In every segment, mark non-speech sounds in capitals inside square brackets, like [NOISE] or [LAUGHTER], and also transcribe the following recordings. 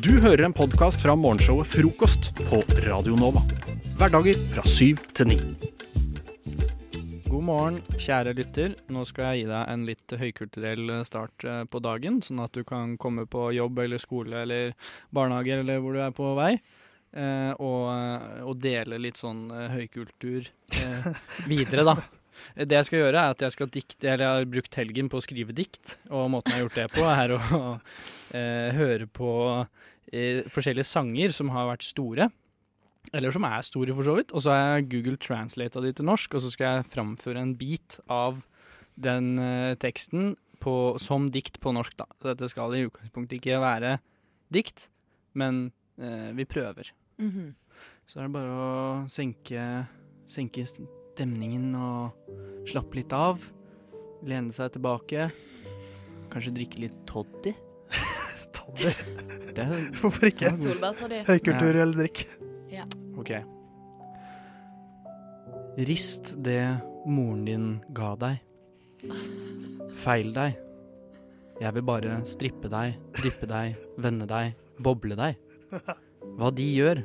Du hører en podkast fra morgenshowet Frokost på Radio Nova. Hverdager fra syv til ni. God morgen, kjære lytter. Nå skal jeg gi deg en litt høykulturell start eh, på dagen, sånn at du kan komme på jobb eller skole eller barnehage eller hvor du er på vei, eh, og, og dele litt sånn eh, høykultur eh, [LAUGHS] videre, da. Det jeg skal gjøre, er at jeg skal dikte Eller jeg har brukt helgen på å skrive dikt, og måten jeg har gjort det på, er å [LAUGHS] eh, høre på eh, forskjellige sanger som har vært store. Eller som er store, for så vidt. Og så har jeg Google translata de til norsk, og så skal jeg framføre en bit av den eh, teksten på, som dikt på norsk, da. Så dette skal i utgangspunktet ikke være dikt, men eh, vi prøver. Mhm. Så er det bare å senke, senke stemningen og slappe litt av. Lene seg tilbake. Kanskje drikke litt toddy. [LAUGHS] Toddy. Det er, Hvorfor ikke? Høykulturell drikk. ok. Rist det moren din ga deg. Feil deg. Jeg vil bare strippe deg, drippe deg, vende deg, boble deg. Hva de gjør,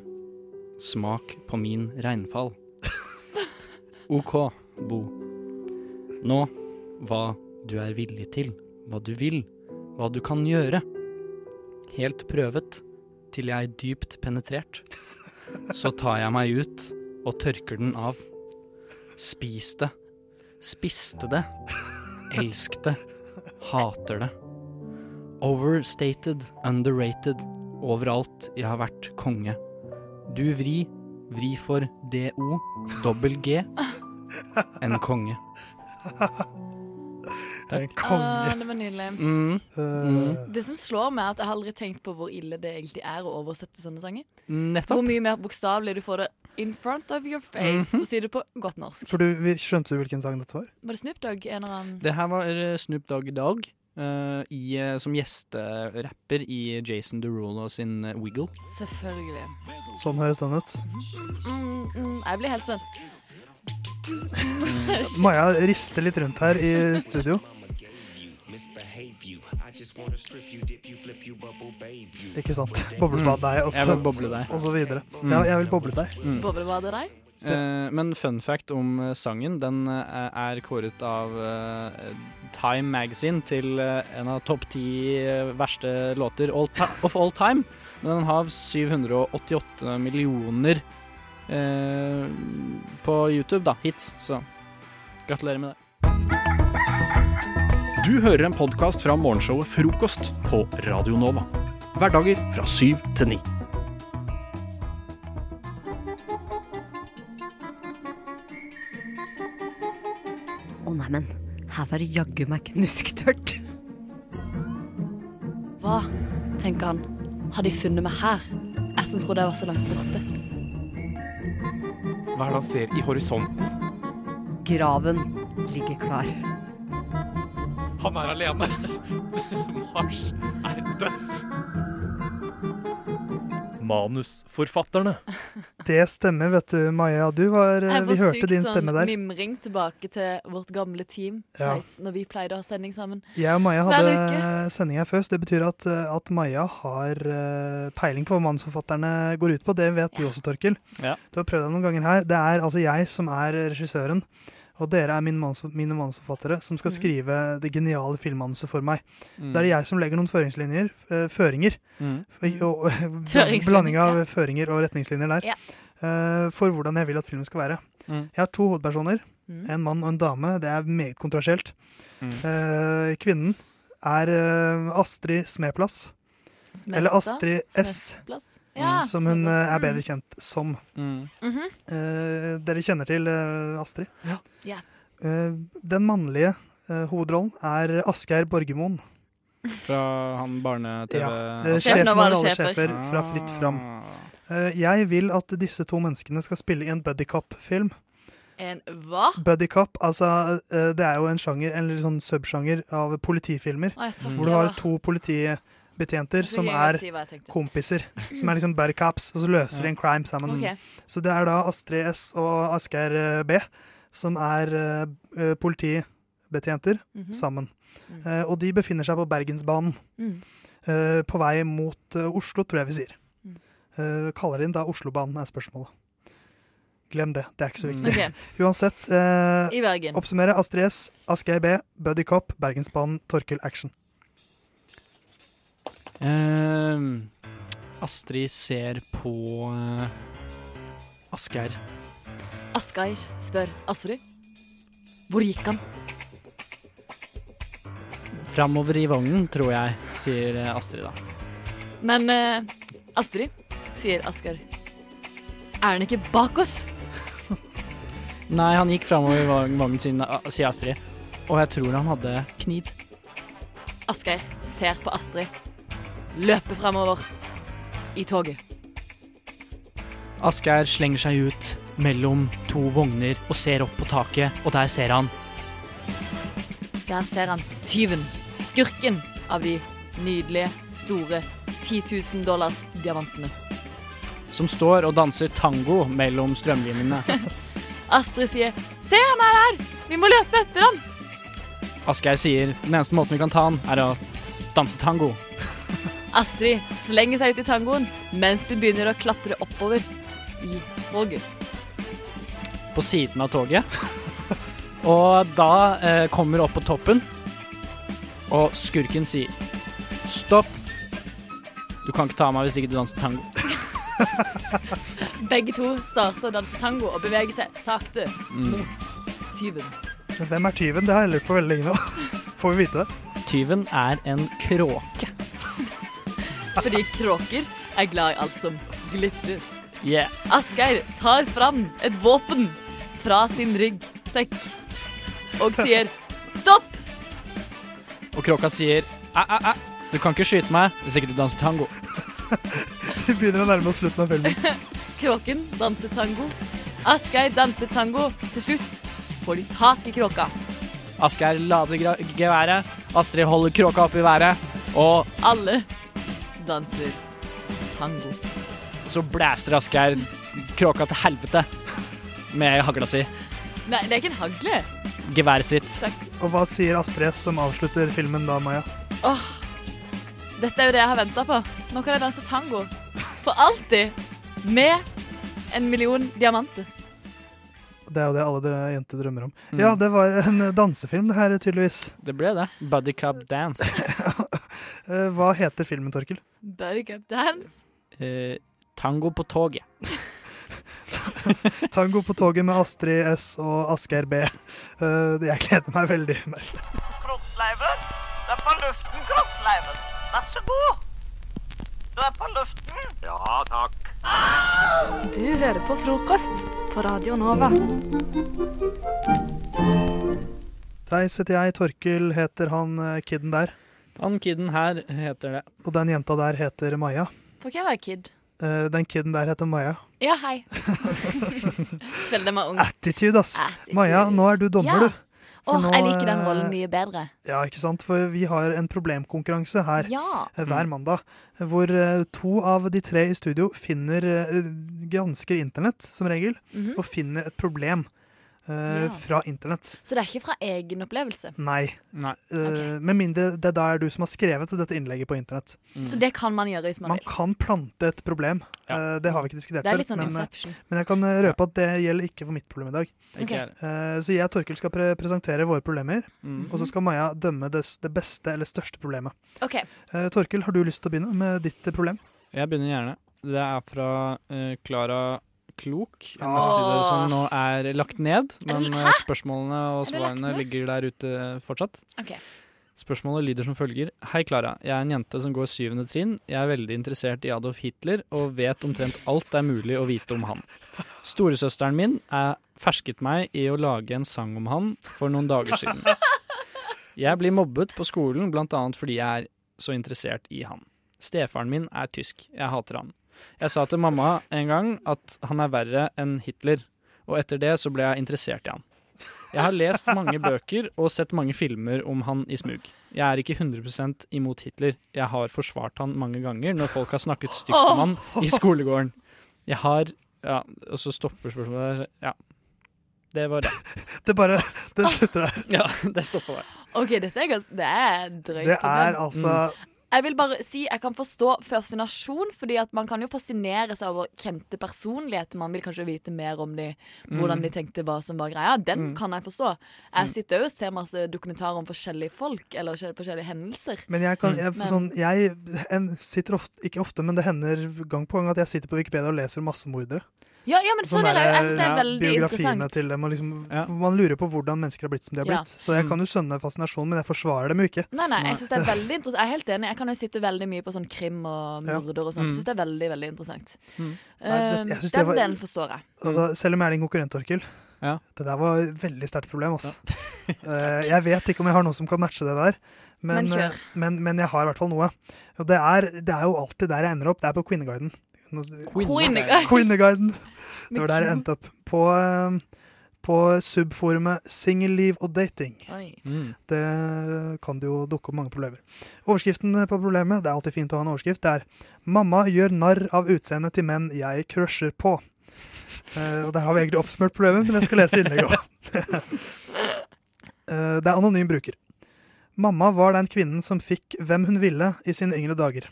smak på min regnfall. OK, Bo. Nå hva du er villig til, hva du vil, hva du kan gjøre. Helt prøvet, til jeg er dypt penetrert. Så tar jeg meg ut og tørker den av. Spis det. Spiste det. Elsk det. Hater det. Overstated, underrated. Overalt jeg har vært konge. Du vri, vri for DO, dobbel G. En konge. Det [LAUGHS] er en Ah, konge. det var nydelig. Mm, Mm. Det som slår meg, er at jeg har aldri tenkt på hvor ille det egentlig er å oversette sånne sanger. Hvor mye mer bokstavelig du får det in front of your face, Mhm. for å si det på godt norsk. For du, vi- skjønte du hvilken sang dette var? Var det Snoop Dogg? En eller annen Det her var eh, Snoop Dogg Dogg. Uh, i, eh, som gjesterapper i Jason Derulo sin eh, Wiggle. Selvfølgelig. Sånn høres den ut. Mm, mm, jeg blir helt sånn Maja rister litt rundt her i studio. Ikke sant. Boblebad deg, og så, Jeg vil boble deg. og så videre. Mm. Ja, jeg vil boble deg. Mm. Boblebadet deg. Eh, men fun fact om eh, sangen, den eh, er kåret av eh, Time Magazine til eh, en av topp ti eh, verste låter all ti of all time. Men den har 788 millioner eh, på YouTube, da, hits. Så gratulerer med det. Du hører en podkast fra morgenshowet Frokost på Radio Nova. Hverdager fra syv til ni. Å neimen, her var det jaggu meg knusktørt. Hva, tenker han, har de funnet meg her? Jeg som trodde jeg var så langt borte. Hva er det han ser i horisonten? Graven ligger klar. Han er alene. [LAUGHS] Mars er dødt. Manusforfatterne. Det stemmer, vet du, Maja. Du var, vi hørte din stemme sånn der. mimring tilbake til vårt gamle team, Ja. Theis, når vi pleide å ha sending sammen. Jeg og Maja hadde sending her først. Det betyr at, at Maja har eh, peiling på hva manusforfatterne går ut på. Det vet du også, Torkel. Ja. Du har prøvd deg noen ganger her. Det er altså jeg som er regissøren, og dere er min manus, mine manusforfattere som skal Mhm. skrive det geniale filmmanuset for meg. Mm. Da er det jeg som legger noen føringslinjer, eh, føringer, Mm. og, [LAUGHS] [LAUGHS] blanding av ja. føringer og retningslinjer der, Ja. eh, for hvordan jeg vil at filmen skal være. Mm. Jeg har to hovedpersoner. Mm. En mann og en dame. Det er meget kontroversielt. Mm. Eh, kvinnen er Astrid Smeplass. Eller Astrid S, Smestplass. Ja, som hun eh, er Mm. bedre kjent som. Mm. Mm -hmm. uh, dere kjenner til uh, Astrid? Ja. Yeah. Eh, den mannlige hovedrollen er Asgeir Borgermoen. Fra han barne-TV Ja, Sjefen over alle sjefer. fra Fritt Fram. Ah. Eh, jeg vil at disse to menneskene skal spille i en buddycop-film. En hva? Buddycop, altså det er jo en sjanger, eller sånn subsjanger av politifilmer. Å, Hvor du har to politibetjenter Jeg som er si kompiser. [LAUGHS] Som er liksom buddycops, og så løser de en crime sammen. Okay. Så det er da Astrid S og Asgeir eh, B som er uh, politibetjenter politibetjenter -hmm. sammen. Mm. Eh, og de befinner seg på Bergensbanen. Mm. Uh, på vei mot eh, Oslo, tror jeg vi sier. Mm. Eh, kaller inn da Oslobanen, er spørsmålet. Glem det, det er ikke så viktig. Okay. [LAUGHS] Uansett, eh, oppsummere Astrid S, Asgeir B, Buddy Cop, Bergensbanen, Torkil Action. Ehm, Astrid ser på uh, Asgeir. Asgeir spør Astrid. Hvor gikk han? Framover i vognen, tror jeg, sier eh, Astrid da. Men eh, Astrid, sier Asgeir. Er han ikke bak oss? [LAUGHS] Nei, han gikk framover i vognen sin, sier Astrid. Og jeg tror han hadde kniv. Asgeir ser på Astrid. Løper fremover. I toget. Asgeir slenger seg ut mellom to vogner og ser opp på taket, og der ser han Der ser han tyven. Skurken av de nydelige, store 10 000 dollars diamantene. som står og danser tango mellom strømlinjene. [LAUGHS] Astrid sier 'Se, han er her! Vi må løpe etter han!' Asgeir sier den eneste måten vi kan ta han, er å danse tango. Astrid slenger seg ut i tangoen mens hun begynner å klatre oppover i toget. på siden av toget. Og da eh, kommer opp på toppen, og skurken sier stopp. Du kan ikke ta meg hvis ikke du danser tango. [LAUGHS] Begge to starter å danse tango og beveger seg sakte Mm. mot tyven. Men hvem er tyven? Det har jeg lurt på veldig lenge nå. [LAUGHS] Får vi vite det? Tyven er en kråke. Fordi kråker er glad i alt som glitrer. Yeah. Asgeir tar fram et våpen fra sin ryggsekk og sier 'stopp'. Og kråka sier æ, æ, æ. Du kan ikke skyte meg hvis ikke du danser tango. [LAUGHS] Vi begynner å nærme oss slutten av filmen. [LAUGHS] Kråken danser tango. Asgeir danser tango. Til slutt får de tak i kråka. Asgeir lader geværet. Astrid holder kråka opp i været. Og Alle danser tango. så blæster Asgeir kråka til helvete med hagla si. Nei, det er ikke en hagle. Geværet sitt. Og hva sier Astrid S som avslutter filmen da, Maja? Åh, dette er jo det jeg har venta på. Nå kan jeg danse tango. For alltid. Med en million diamanter. Det er jo det alle dere jenter drømmer om. Mm. Ja, det var en dansefilm, det her, tydeligvis. Det ble det. Buddy Cub Dance. [LAUGHS] Eh, Hva heter filmen, Torkel? Buttercup dance. Eh, tango på toget. [LAUGHS] Tango på toget med Astrid S og Asgeir B. Eh, Jeg gleder meg veldig. Kroppsleiven. Du er på luften, kroppsleiven. Vær så god. Du er på luften. Ja, takk. Du hører på frokost på Radio Nova. Theis heter jeg, Torkil heter han kidden kiden der. Han kiden her heter det. Og den jenta der heter Maja. Får ikke jeg være kid? Eh, Den kiden der heter Maja. Ja, hei. [LAUGHS] Føler meg ung. Attitude, ass! Attitude. Maja, nå er du dommer, Ja. du. Åh, oh, jeg liker den eh, rollen mye bedre. Ja, ikke sant? For vi har en problemkonkurranse her Ja. eh, hver mandag. Hvor eh, to av de tre i studio finner eh, gransker internett, som regel, Mhm. og finner et problem eh, Ja. fra internett. Så det er ikke fra egen opplevelse. Nei. Nei. Okay. Med mindre det er er du som har skrevet dette innlegget på internett. Så det kan man gjøre hvis man Man vil. kan plante et problem. Eh, Det har vi ikke diskutert Det er før, sånn men, eh, men jeg kan eh, røpe at det gjelder ikke for mitt problem i dag. Okay. Ok. Eh, Så jeg og Torkil skal pre presentere våre problemer, Mm. og så skal Maja dømme det, det beste eller største problemet. OK. Eh, Torkil, har du lyst til å begynne med ditt eh, problem? Jeg begynner gjerne. Det er fra Klara Klara Klok, en Ah. nettside som nå er lagt ned. Men Hæ? eh, spørsmålene og svarene ligger der ute fortsatt. Okay. Spørsmålet lyder som følger. Hei, Klara. Jeg er en jente som går syvende trinn. Jeg er veldig interessert i Adolf Hitler og vet omtrent alt det er mulig å vite om han. Storesøsteren min er fersket meg i å lage en sang om han for noen dager siden. Jeg blir mobbet på skolen annet fordi jeg er så interessert i han. Stefaren min er tysk. Jeg hater han. Jeg sa til mamma en gang at han er verre enn Hitler, og etter det så ble jeg interessert i han. Jeg har lest mange bøker og sett mange filmer om han i smug. Jeg er ikke 100% imot Hitler. Jeg har forsvart han mange ganger når folk har snakket stygt om han i skolegården. Jeg har Ja, og så stopper spørsmålet der. Ja. Det var det. [LAUGHS] Det bare Det slutter der. Ja, det stopper der. OK, dette er, ganske det er drøyt. Det er altså altså Jeg vil bare si jeg kan forstå fascinasjon, fordi at man kan jo fascinere seg over kjente personligheter. Man vil kanskje vite mer om de, hvordan de tenkte, hva som var greia. Den kan jeg forstå. Jeg sitter jo og ser masse dokumentarer om forskjellige folk, eller forskjellige hendelser. Men jeg, kan, jeg, sånn, jeg en, sitter ofte, ikke ofte, men det hender gang på gang at jeg sitter på Wikipedia og leser massemordere. Ja, ja men sånn er det. Jeg synes det er veldig biografiene interessant. til dem, og liksom, Ja. Man lurer på hvordan mennesker har blitt som de har Ja. blitt. Så jeg Mm. kan jo skjønne fascinasjonen, men jeg forsvarer dem jo ikke. Nei, nei, jeg synes det er veldig interessant. Jeg er helt enig. Jeg kan jo sitte veldig mye på sånn krim og Ja. morder og sånn. Jeg synes det er veldig, veldig interessant. Mm. Nei, det- jeg synes det den var- delen forstår jeg. Altså, selv om jeg er din konkurrent, Orkil. Ja. Det der var et veldig sterkt problem. Altså. [LAUGHS] Eh, jeg vet ikke om jeg har noe som kan matche det der, men, Men kjør. eh, men, men jeg har i hvert fall noe. Og det er, det er jo alltid der jeg ender opp. Det er på Kvinneguiden. Kvinneguiden. Det var der jeg endte opp. På, eh, på subforumet Singelliv og dating. Mm. Det kan det jo dukke opp mange problemer. Overskriften på problemet, det er alltid fint å ha en overskrift, det er 'Mamma gjør narr av utseendet til menn jeg crusher på'. Uh, og Der har vi egentlig oppsummert problemet, men jeg skal lese innlegget òg. uh, [LAUGHS] det er anonym bruker. Mamma var den kvinnen som fikk hvem hun ville i sine yngre dager.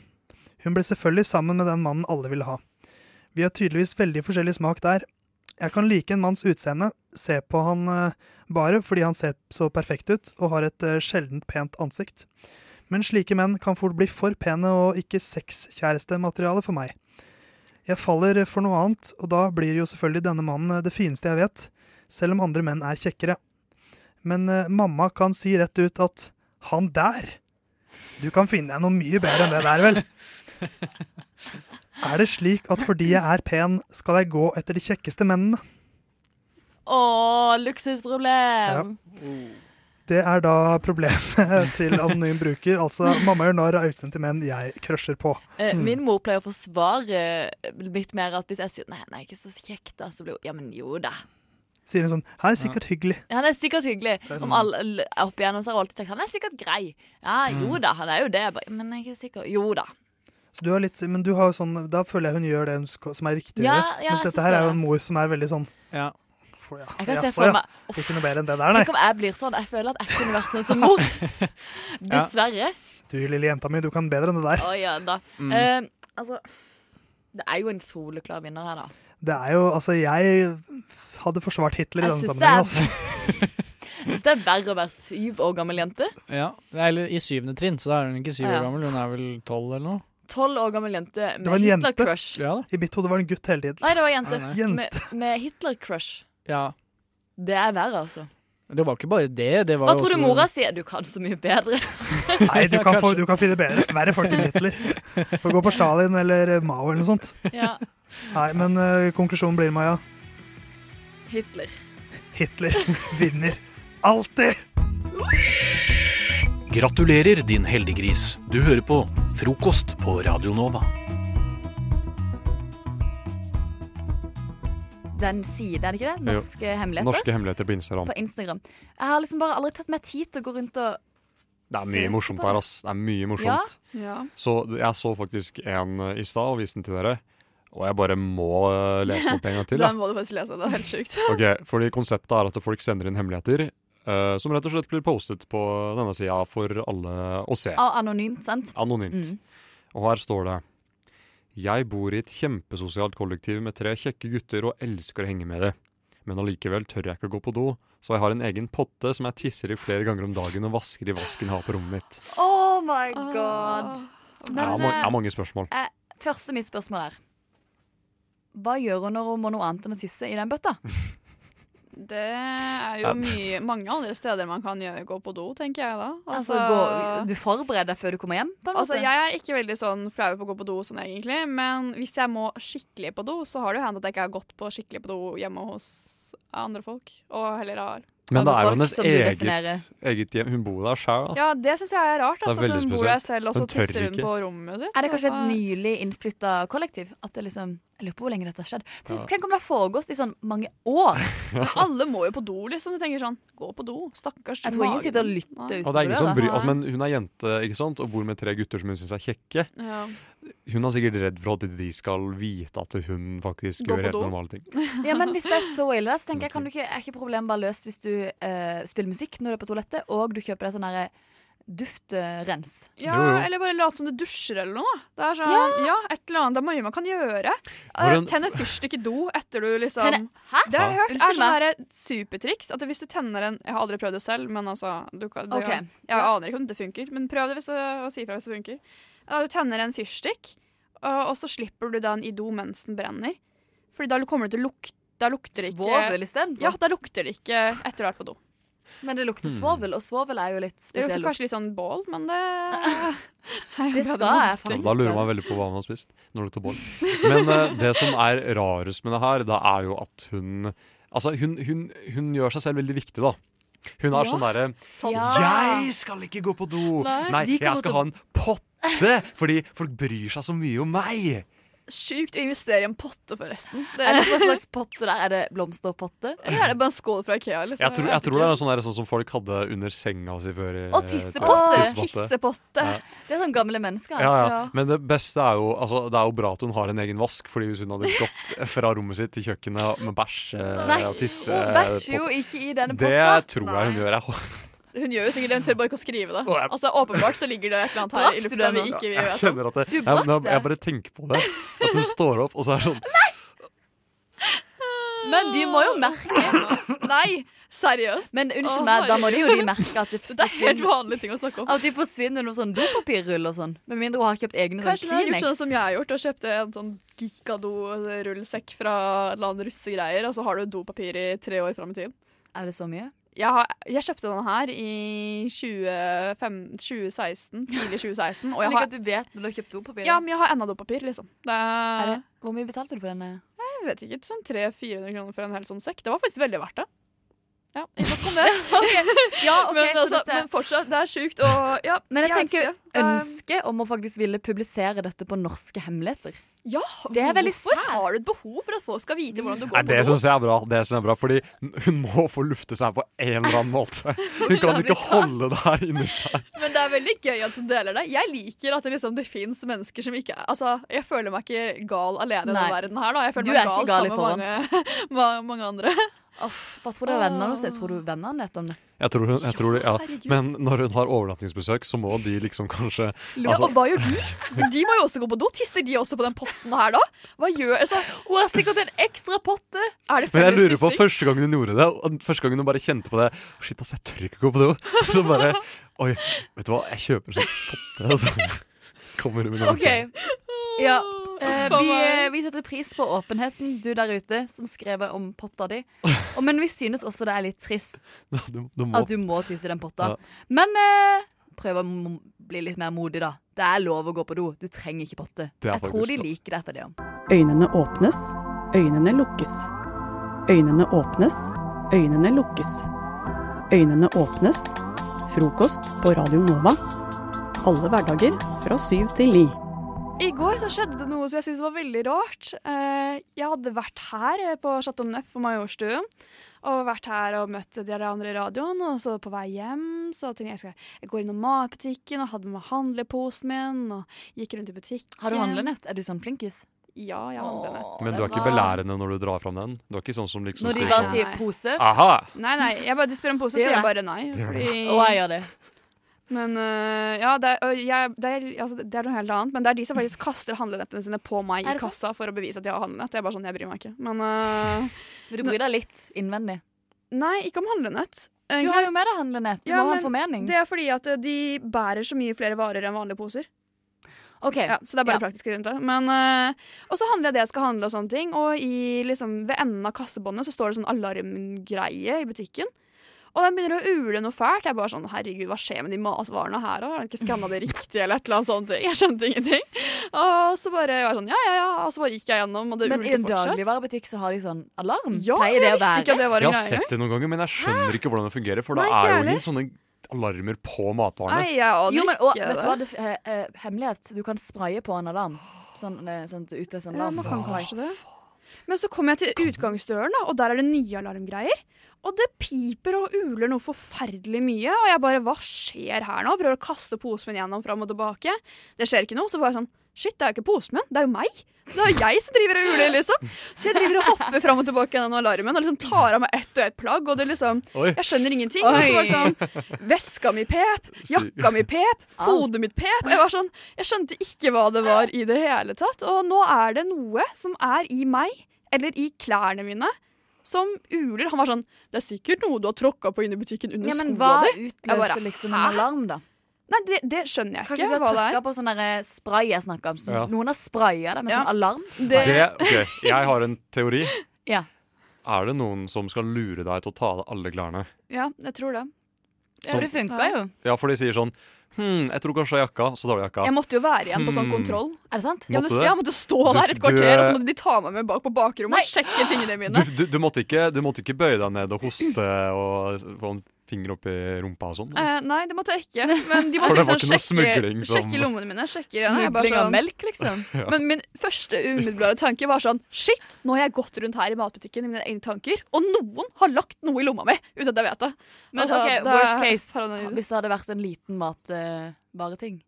Hun ble selvfølgelig sammen med den mannen alle ville ha. Vi har tydeligvis veldig forskjellig smak der. Jeg kan like en manns utseende, se på han eh, bare fordi han ser så perfekt ut og har et eh, sjeldent pent ansikt. Men slike menn kan fort bli for pene og ikke sexkjærestemateriale for meg. Jeg faller for noe annet, og da blir jo selvfølgelig denne mannen eh, det fineste jeg vet, selv om andre menn er kjekkere. Men mamma kan si rett ut at 'han der', du kan finne deg noe mye bedre enn det der, vel? [LAUGHS] [LAUGHS] Er det slik at fordi jeg er pen, skal jeg gå etter de kjekkeste mennene? Å, luksusproblem! Det er da problemet [LAUGHS] til anonym bruker. Altså, mamma gjør narr av utseendet til menn jeg crusher på. Eh, Mm. Min mor pleier å forsvare litt mer at hvis jeg sier nei, han er ikke så kjekk, da, så blir hun ja, men jo da. Sier hun sånn Han er sikkert hyggelig'. Han er sikkert hyggelig. Om alle opp igjennom så har hun alltid sagt han er sikkert grei. Ja, jo da, han er jo det. Men jeg er ikke sikker. Jo da. Så du har litt, men du har jo sånn, da føler jeg hun gjør det hun skal, som er riktig. Ja, ja, Mens dette her er jo en mor som er veldig sånn Ja. for, ja, Jeg kan se for meg meg Ikke noe bedre enn det der, nei. Tenk om jeg blir sånn. Jeg føler at jeg kunne vært sånn som mor. [LAUGHS] Dessverre. Du lille jenta mi, du kan bedre enn det der. Å ja da. Mm. Uh, altså Det er jo en soleklar vinner her, da. Det er jo, altså Jeg hadde forsvart Hitler i denne sammenhengen. det Altså. [LAUGHS] Jeg syns det er verre å være syv år gammel jente. ja. Eller i syvende trinn, så da er hun ikke syv år gammel. Hun er vel tolv eller noe. Tolv år gammel jente med. Hitler-crush. Ja. I mitt hode var det en gutt hele tiden. Nei, det var jente. Nei, nei. Jente. Med, med Hitler-crush. Ja. Det er verre, altså. Det var ikke bare det. det var Hva tror du mora sier? Du kan så mye bedre. [LAUGHS] Nei, du Ja, kan, få, du kan finne bedre, verre folk enn Hitler. Få gå på Stalin eller Mao eller noe sånt. Ja, Nei, men uh, konklusjonen blir, Maja, Hitler. Hitler [LAUGHS] vinner alltid! Gratulerer, din heldiggris. Du hører på Frokost på Radio Nova. Den siden, er det ikke det? Jo. Norske hemmeligheter. Norske hemmeligheter på Instagram. På Instagram. Jeg har liksom bare aldri tatt meg tid til å gå rundt og Det er mye morsomt her, ass. Det er mye morsomt. Ja. Så jeg så faktisk en eh, i stad og viste den til dere. Og jeg bare må eh, lese den opp en gang til. [LAUGHS] Den Da. må du faktisk lese. Det er helt sjukt. Ok, fordi Konseptet er at folk sender inn hemmeligheter eh, som rett og slett blir postet på denne sida for alle å se. ah, Anonymt, sant? Anonymt. Mm. Og her står det Jeg bor i et kjempesosialt kollektiv med tre kjekke gutter og elsker å henge med dem. Men allikevel tør jeg ikke å gå på do, så jeg har en egen potte som jeg tisser i flere ganger om dagen og vasker i vasken jeg har på rommet mitt. Oh my god. Jeg Men har, ma jeg eh, har mange spørsmål. første mitt spørsmål er Hva gjør hun når hun må noe annet enn å tisse i den bøtta? [LAUGHS] Det er jo mye, mange andre steder man kan gjøre, gå på do, tenker jeg da. Altså, gå, Du forbereder deg før du kommer hjem? på en Altså, måte? jeg er ikke veldig sånn flau på å gå på do sånn egentlig, men hvis jeg må skikkelig på do, så har det jo hendt at jeg ikke har gått på skikkelig på do hjemme hos andre folk, og heller har Men det er jo hennes eget, eget hjem. Hun bor der sjøl. Ja, det syns jeg er rart, Altså, er at hun bor der selv, og så tisser hun ikke. på rommet sitt. Er det kanskje et nylig innflytta kollektiv? At det liksom Jeg lurer på hvor lenge dette har skjedd. Ja. Tenk om det har foregått i sånn mange år. [LAUGHS] Men alle må jo på do, liksom. Du tenker sånn, gå på do, stakkars. Jeg tror ingen sitter og lytter utenfor Og det er ingen som bryr, at, men hun er jente ikke sant? og bor med tre gutter som hun syns er kjekke. Ja. Hun er sikkert redd for at de skal vite at hun faktisk gjør helt normale ting. [LAUGHS] Ja, men hvis det er så ille, så tenker jeg kan du ikke, er ikke problemet bare løst hvis du uh, spiller musikk når du er på toalettet, og du kjøper deg sånn derre duftrens. Ja, Jo, jo. eller bare late som du dusjer eller noe. Det er sånn, ja. et eller annet. Det er mye man kan gjøre. Eh, en- Tenn en fyrstikk i do etter du liksom Tenne- Hæ? Det har jeg hørt er sånn supertriks. At hvis du tenner en Jeg har aldri prøvd det selv, men altså du du, okay. Ok. Jeg aner ikke om det funker, men prøv det hvis det, og si fra hvis det funker. Du tenner en fyrstikk, og, og så slipper du den i do mens den brenner. Fordi da kommer det til å lukte Da lukter det ikke Svovel istedenfor? Ja, da lukter det ikke etter å ha vært på do. Men det lukter Hmm. svovel, og svovel er jo litt Det lukter kanskje litt sånn bål, men det [LAUGHS] Det skal jeg faktisk da lurer man veldig på hva hun har spist. Når det tar bål. Men uh, det som er rarest med det her, da er jo at hun Altså, hun, hun, hun gjør seg selv veldig viktig, da. Hun har Ja. sånn derre Ja. Jeg skal ikke gå på do! Nei, Nei, jeg skal ha en potte! Fordi folk bryr seg så mye om meg! Sjukt å investere i en potte, forresten. Det, Er det hva slags potte der? Er det blomsterpotte? eller er det bare en skål fra Ikea? Liksom? Jeg tror, jeg tror det er sånn, der, sånn som folk hadde under senga si før. i- Og tissepotte. eh, Tissepotte. Ja. Det er sånn gamle mennesker. Ja, ja. Ja. Men det beste er jo altså, Det er jo bra at hun har en egen vask, Fordi hvis hun hadde gått fra rommet sitt til kjøkkenet med bæsj eh, og tissepotte Hun bæsjer jo ikke i denne Det tror jeg hun gjør. Jeg, Hun gjør jo sikkert det, hun tør bare ikke å skrive det. Altså Åpenbart så ligger det et eller annet her i lufta vi ikke vi jeg vet om. kjenner at det, jeg, jeg, jeg bare tenker på det. At hun står opp, og så er det sånn Nei! [LAUGHS] Men de må jo merke Nei, seriøst. Men unnskyld meg, da må de jo de merke at det Det er helt forsvinner vanlige ting å snakke om. At de forsvinner noen sånn dopapirrull og sånn. Med mindre hun har kjøpt egne sånn Kanskje hun har gjort sånn som jeg har gjort, og kjøpte en sånn Gikado-rullsekk fra et eller annet russegreier, og så har du dopapir i tre år fram i tiden. Er det så mye? Jeg, har, jeg kjøpte den her i 25, 2016, tidlig 2016, og Jeg har, at du vet når du har kjøpt dopapir. ja, men jeg har enda dopapir, liksom. Det det, hvor mye betalte du for denne? jeg vet ikke, sånn 300-400 kroner for en hel sånn sekk. Det var faktisk veldig verdt det. Ja, nok om det. [LAUGHS] Ja, okay, men, så altså, dette men fortsatt, det er sjukt. Og ja, Men jeg jeg tenker ønsket ønske om å faktisk ville publisere dette på norske hemmeligheter. Ja, Det er veldig hvorfor sær. har du et behov for at folk skal vite hvordan du Nei, går Det syns jeg er bra. Det synes jeg er bra Fordi hun må få lufte seg på en eller annen måte. [LAUGHS] Hun kan ikke holde det her inni seg. [LAUGHS] Men det er veldig gøy at du deler det. Jeg liker at det, liksom, det fins mennesker som ikke Altså, Jeg føler meg ikke gal alene i denne verden her. da Jeg føler Du meg gal gal sammen med mange, [LAUGHS] ma- mange andre. Uff, tror det er vennene jeg Tror du vennene vet om det? Jeg tror hun, jeg tror det, ja. Men når hun har overnattingsbesøk, så må de liksom kanskje Ja, altså, og hva gjør de? De må jo også gå på do. Tisser de også på den potten her da? Hva gjør altså, Hun har sikkert en ekstra potte! Er det Men jeg lurer på første gangen hun gjorde det, første gangen hun bare kjente på det Shit, altså, jeg tør ikke gå på do. [LAUGHS] Så bare Oi, vet du hva, jeg kjøper en sånn potte. Og så [LAUGHS] kommer hun med noe. OK. Ja. Eh, vi, eh, vi setter pris på åpenheten, du der ute, som skrev om potta di. [LAUGHS] Og, men vi synes også det er litt trist Du, du at du må tisse i den potta. Ja. Men eh, prøv å bli litt mer modig, da. Det er lov å gå på do. Du trenger ikke potte. Jeg tror de liker deg for det. Øynene åpnes, øynene lukkes. Øynene åpnes, øynene lukkes. Øynene åpnes. Frokost på Radio Nova. Alle hverdager fra syv til ni. I går så skjedde det noe som jeg syntes var veldig rart. Eh, jeg hadde vært her eh, på Chateau Neuf på Majorstuen. Og vært her og møtt de andre i radioen. Og så på vei hjem så tenkte jeg skal jeg går innom matbutikken og hadde med meg handleposen min. Og gikk rundt i butikken. Har du handlenett? Er du sånn flinkis? Ja, jeg har handlenett. Men du er ikke belærende når du drar fram den? Du er ikke sånn som liksom Når de sier bare sånn sier pose? Aha! Nei, nei, jeg bare, de spør om pose, så sier jeg bare nei. Fordi, Og jeg gjør det. Men uh, ja, det er, jeg, det, er, altså, det er noe helt annet. Men det er de som faktisk [LAUGHS] kaster handlenettene sine på meg i kassa kassa for å bevise at de har handlenett. Jeg er bare sånn, jeg bryr meg ikke. Men uh, Men du bryr deg litt innvendig? nei, ikke om handlenett. Du har jo med deg handlenett. Du Ja, må ha en formening. Det er fordi at øh, de bærer så mye flere varer enn vanlige poser. OK. Ja, så det er bare Ja. praktisk rundt det. Men, øh, og så handler jeg det jeg skal handle, og sånne ting. Og i, liksom, ved enden av kassebåndet så står det sånn alarmgreie i butikken. Og den begynner å ule noe fælt. Jeg er bare sånn, herregud, hva skjer med de matvarene her? Har den ikke skanna det riktig, eller et eller annet sånt? Jeg skjønte ingenting. Og så bare var sånn, ja, ja, ja. Og så bare gikk jeg gjennom, og det Men i en fortsatt. dagligvarebutikk så har de sånn alarm? Ja, Pleier det jeg å være? ikke at det var Jeg har greie. sett det noen ganger, men jeg skjønner ikke hvordan det fungerer. For Nei, det er jo ingen sånne alarmer på matvarene. Nei, jeg aner Jo, men og, ikke vet du hva, det. det, eh, eh, hemmelighet. Du kan spraye på en alarm. Sånn, eh, sånn utløse utløser Ja, alarm. man kan kanskje det. Men så kommer jeg til utgangsdøren, da, og der er det nye alarmgreier. Og det piper og uler noe forferdelig mye. Og jeg bare Hva skjer her nå? Prøver å kaste posen min gjennom fram og tilbake. Det skjer ikke noe. Så bare sånn Shit, det er jo ikke postmenn, det er jo meg. Det er jo jeg som driver og uler, liksom. Så jeg driver og hopper fram og tilbake gjennom alarmen og liksom tar av meg ett og ett plagg. Og det liksom Oi. Jeg skjønner ingenting. Og så var det sånn Veska mi pep, jakka mi pep, [LAUGHS] hodet mitt pep. Jeg var sånn Jeg skjønte ikke hva det var i det hele tatt. Og nå er det noe som er i meg, eller i klærne mine, som uler. Han var sånn Det er sikkert noe du har tråkka på inne i butikken under Ja, men skoa hva di. Jeg bare, utløser liksom en alarm, da? Nei, det, det skjønner jeg Kanskje ikke du har trykka på sånn spray jeg snakka om. Så Ja. Noen har spraya det med Ja. sånn alarmspray. Det, ok, Jeg har en teori. Ja. Er det noen som skal lure deg til å ta av deg alle klærne? Ja, jeg tror det. Ja, det funka jo. Ja, for de sier sånn Hm, jeg tror kanskje jakka, så tar du jakka. Jeg måtte jo være igjen på sånn Hmm. kontroll. Er det sant? Jeg Måtte jeg måtte stå Du- der et du- kvarter, og så måtte de ta meg med bak på bakrommet og sjekke tingene mine. Du, du, du, måtte ikke, du måtte ikke bøye deg ned og hoste og få en finger opp i rumpa og sånn? Eh, nei, det måtte jeg ikke. Men de måtte [LAUGHS] liksom sjekke, smugling som- sjekke lommene mine. Sjekke, ja, jeg bare Smugling av sånn- melk, liksom. [LAUGHS] Ja. Men min første umiddelbare tanke var sånn Shit, nå har jeg gått rundt her i matbutikken i mine egne tanker, og noen har lagt noe i lomma mi uten at jeg vet det. Men Altså, okay, worst case. Hvis det hadde vært en liten matvareting.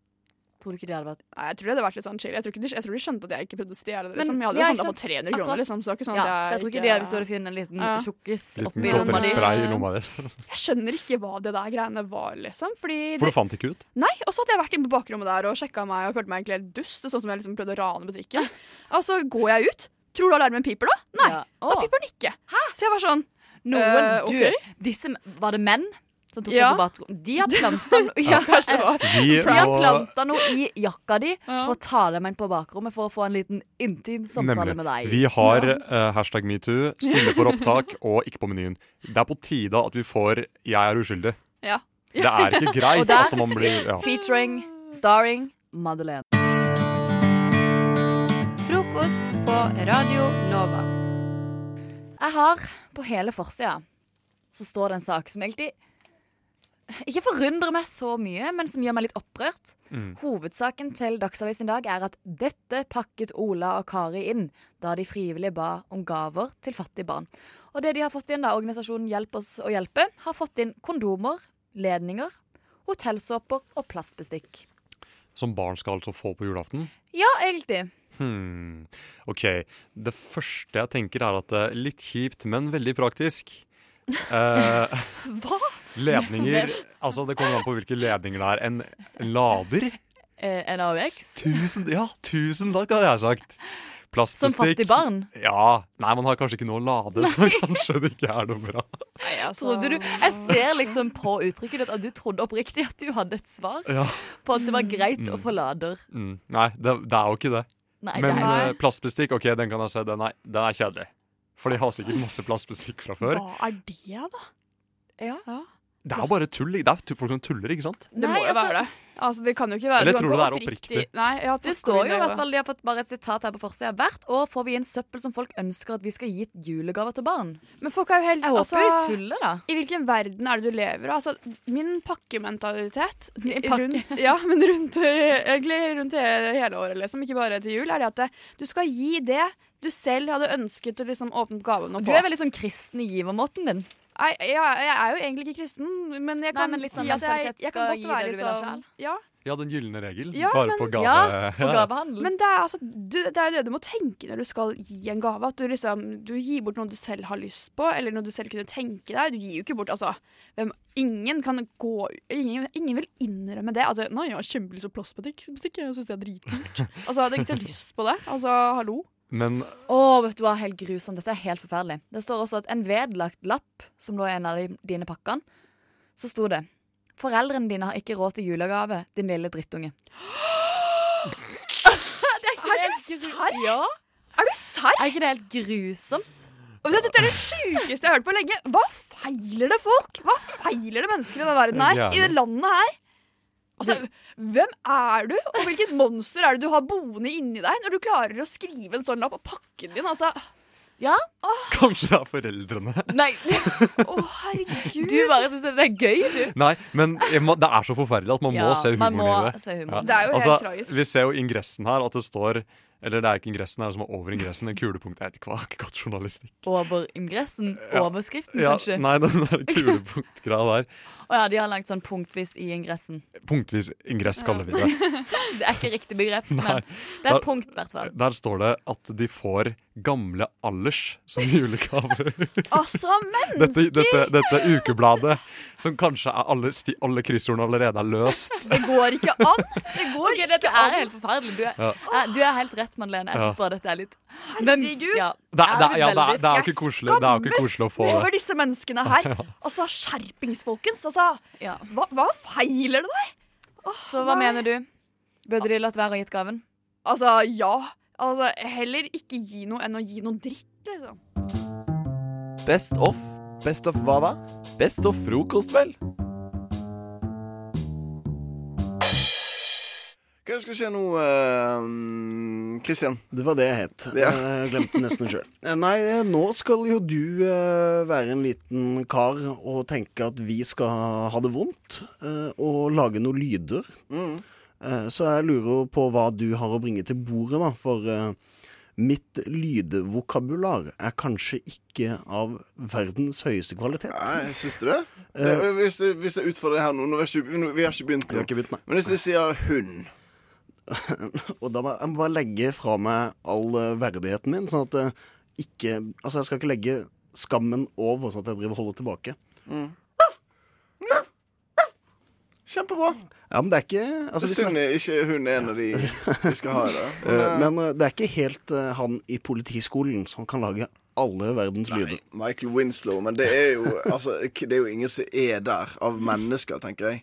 Tror du ikke det hadde vært Nei, jeg tror det hadde vært litt sånn chill. Jeg tror, ikke de, jeg tror de skjønte at jeg ikke prøvde å stjele det. Liksom. Jeg hadde jo ja, handla på 300 kroner, Akkurat. liksom. Så ikke sånn ja, at jeg så jeg tror ikke de hadde hvis du hadde funnet en liten Ja. tjukkis oppi lomma di. i lomma di. [LAUGHS] Jeg skjønner ikke hva det der greiene var, liksom. Fordi For det, du fant ikke ut? Nei, og så hadde jeg vært inne på bakrommet der og sjekka meg og følte meg egentlig helt dust. Sånn som jeg liksom prøvde å rane butikken. [LAUGHS] Og så går jeg ut. Tror du alarmen piper da? Nei, Ja. da piper den ikke. Så jeg var sånn Noen, Eh, du, ok. disse, Var det menn som tok Ja. på bathrom? De har planta no [LAUGHS] Ja, De har planta noe i jakka di Ja. for å ta det med inn på bakrommet for å få en liten intim samtale Nemlig. med deg. Vi har uh, hashtag metoo, stille for opptak [LAUGHS] og ikke på menyen. Det er på tide at vi får 'jeg er uskyldig'. Ja. Det er ikke [LAUGHS] greit der- at man blir ja. Featuring, starring Madeleine. Frokost på Radio Nova. Jeg har på hele forsida så står det en sak som egentlig ikke forundrer meg så mye, men som gjør meg litt opprørt. Mm. Hovedsaken til Dagsavisen i dag er at dette pakket Ola og Kari inn da de frivillig ba om gaver til fattige barn. Og det de har fått inn, da, organisasjonen Hjelp oss å hjelpe, har fått inn kondomer, ledninger, hotellsåper og plastbestikk. Som barn skal altså få på julaften? Ja, egentlig. Hmm. OK. Det første jeg tenker, er at det er litt kjipt, men veldig praktisk. Eh, [LAUGHS] Hva? Ledninger [LAUGHS] Altså, det kommer an på hvilke ledninger det er. En, en lader? Eh, en AUX? Tusen, ja, tusen takk, hadde jeg sagt. Som fattig barn? Ja. Nei, man har kanskje ikke noe å lade, så kanskje det ikke er noe bra. altså- Trodde du, jeg ser liksom på uttrykket ditt at du trodde oppriktig at du hadde et svar Ja. på at det var greit å Mm. få lader. Mm. Nei, det, det er jo ikke det. Nei, Men det er- eh, plastbestikk, ok, den kan jeg se. Den er, den er kjedelig. For de har sikkert masse plastbestikk fra før. Hva er det, da? Ja, Ja. Det er jo bare tull. Det er folk som tuller, ikke sant? Det må jo altså- være det. Altså, det kan jo ikke være Eller tror du det er oppriktig? Nei, ja, Det står jo i hvert fall, De har fått bare et sitat her på forsida. Hvert år får vi inn søppel som folk ønsker at vi skal gi julegaver til barn. Men folk er jo helt Jeg håper altså, de tuller, da. I hvilken verden er det du lever? Altså, min pakkementalitet [LAUGHS] Din pakke- rundt, Ja, men rundt, egentlig rundt hele året, liksom. Ikke bare til jul. Er det at det, du skal gi det du selv hadde ønsket å liksom åpne opp gaven og Du få. er veldig sånn kristen i givermåten din. Nei, jeg, jeg er jo egentlig ikke kristen, men jeg Nei, kan men sånn si at jeg, jeg kan godt være litt sånn. Ja, Ja, den gylne regel. Ja, bare men- på gave. Ja, [LAUGHS] på gavehandel. Men det er, altså, du, det er jo det du må tenke når du skal gi en gave. At du liksom du gir bort noe du selv har lyst på, eller noe du selv kunne tenke deg. Du gir jo ikke bort altså, hvem, Ingen kan gå Ingen, ingen vil innrømme det. At 'Nei, jeg har kjempelyst på plastbestikk. bestikk, Jeg syns det er dritkult'. [LAUGHS] altså, hadde ikke så lyst på det. Altså, hallo. Men Å, vet du hva, helt grusomt. Dette er helt forferdelig. Det står også at en vedlagt lapp, som lå i en av de, dine pakkene, så sto det Foreldrene dine har ikke råd til julegave, din lille drittunge. [GASPS] det er, Er det serr? Ja. Er du serr? Er ikke det helt grusomt? Og Dette er det sjukeste jeg har hørt på lenge. Hva feiler det folk? Hva feiler det mennesker i denne verden her? I det landet her? Altså, Hvem er du, og hvilket monster er det du har boende inni deg når du klarer å skrive en sånn lapp på pakken din? Altså, Ja? kanskje det er foreldrene. Nei. Å, herregud. Du bare syns det er gøy, du. Nei, men må, det er så forferdelig at man Ja, må se man humoren i det. se humoren. Det er jo helt altså, tragisk. Vi ser jo ingressen her at det står Eller det er ikke ingressen, det er det som er over ingressen. En kulepunktet. Jeg vet ikke hva, ikke [LAUGHS] godt journalistikk. Over ingressen? [LAUGHS] Overskriften, Ja, kanskje? nei, den der [LAUGHS] kulepunktgreia der. Å ja, de har lagt sånn punktvis i ingressen. Punktvis ingress kaller vi det. det er ikke riktig begrep, Nei. men det er Der- punkt, i hvert fall. Der står det at de får gamle Allers som julegave. Altså, dette, mennesker! dette, dette ukebladet, som kanskje er alle, alle kryssordene allerede er løst. Det går ikke an! Det går okay, ikke dette an. er helt forferdelig. Du er, Ja. er, du er helt rett, Madeleine. Jeg syns bare dette er litt Herregud. ja, Det, det, ja, det, er, det er jo ikke koselig, det er jo ikke koselig å få over disse menneskene her. [LAUGHS] Altså, skjerpings, folkens. Altså, Ja. hva, hva feiler det deg? Oh, Så hva nei. mener du? Burde de latt være å gitt gaven? Altså, ja. Altså, heller ikke gi noe enn å gi noe dritt, liksom. Best of. Best of hva da? Best of frokost, vel. Hva skal skje nå, Kristian? Uh, Det var det jeg het. Ja. Jeg glemte nesten sjøl. Nei, eh, nå skal jo du uh, være en liten kar og tenke at vi skal ha det vondt, uh, og lage noen lyder. Mm. Eh, Så jeg lurer på hva du har å bringe til bordet, da. For eh, mitt lydvokabular er kanskje ikke av verdens høyeste kvalitet. Nei, syns du det? det hvis, hvis jeg utfordrer deg her nå nå vi ikke, Vi har ikke begynt. Nå. nei. Men hvis jeg sier hund [LAUGHS] Og da må jeg må bare legge fra meg all eh, verdigheten min, sånn at jeg ikke Altså, jeg skal ikke legge skammen over, sånn at jeg driver og holder tilbake. mm. Kjempebra. Ja, men det er ikke altså, det synd ikke hun er en av de vi skal ha i dag. [LAUGHS] Eh, Men eh, det er ikke helt uh, han i politiskolen som kan lage alle verdens lyder. Michael Winslow, men det er jo Altså, det er jo ingen som er der av mennesker, tenker jeg.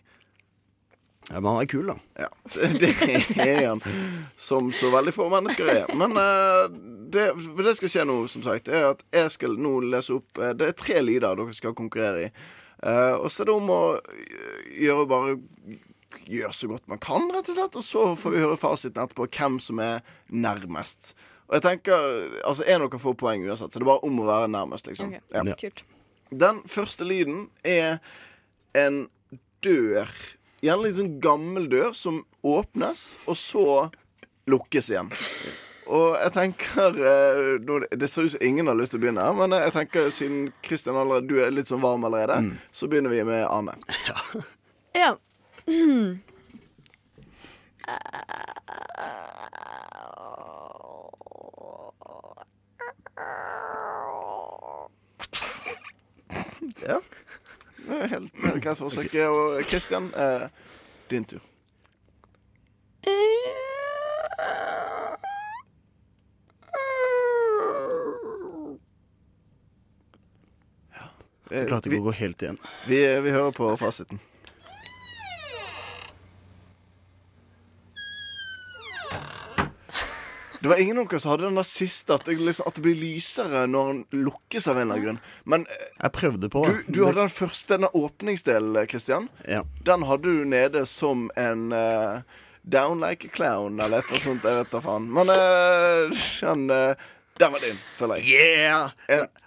Ja, men han er kul, da. Ja, [LAUGHS] det er han. Som så veldig få mennesker er. Men uh, det, det skal skje nå, som sagt, er at jeg skal nå lese opp eh, Det er tre lyder dere skal konkurrere i. Uh, og så er det om å gjøre bare Gjøre så godt man kan, rett og slett. Og så får vi høre fasiten etterpå, hvem som er nærmest. Og jeg tenker, altså En av dere får poeng uansett, så det er bare om å være nærmest, liksom. Ok, Ja. Kult. Den første lyden er en dør. Gjerne sånn gammel dør som åpnes, og så lukkes igjen. Og jeg tenker eh, Det ser ut som ingen har lyst til å begynne, men jeg tenker siden Kristian allerede, du er litt sånn varm allerede, så begynner vi med Ane. Ja. Ja. Mm. er helt, helt greit forsøk. Og Kristian, eh, din tur. Jeg klarte ikke å gå helt igjen. Vi, vi hører på fasiten. Det var ingen av dere som hadde den der siste, at liksom, at det blir lysere når den lukkes av en eller annen grunn. Men eh, Jeg prøvde på du, du hadde den første, den åpningsdelen, Christian. Ja. Den hadde du nede som en uh, Down like a clown, eller et eller annet sånt. Jeg vet da faen. Men uh, den uh, Den var din, føler jeg. Yeah!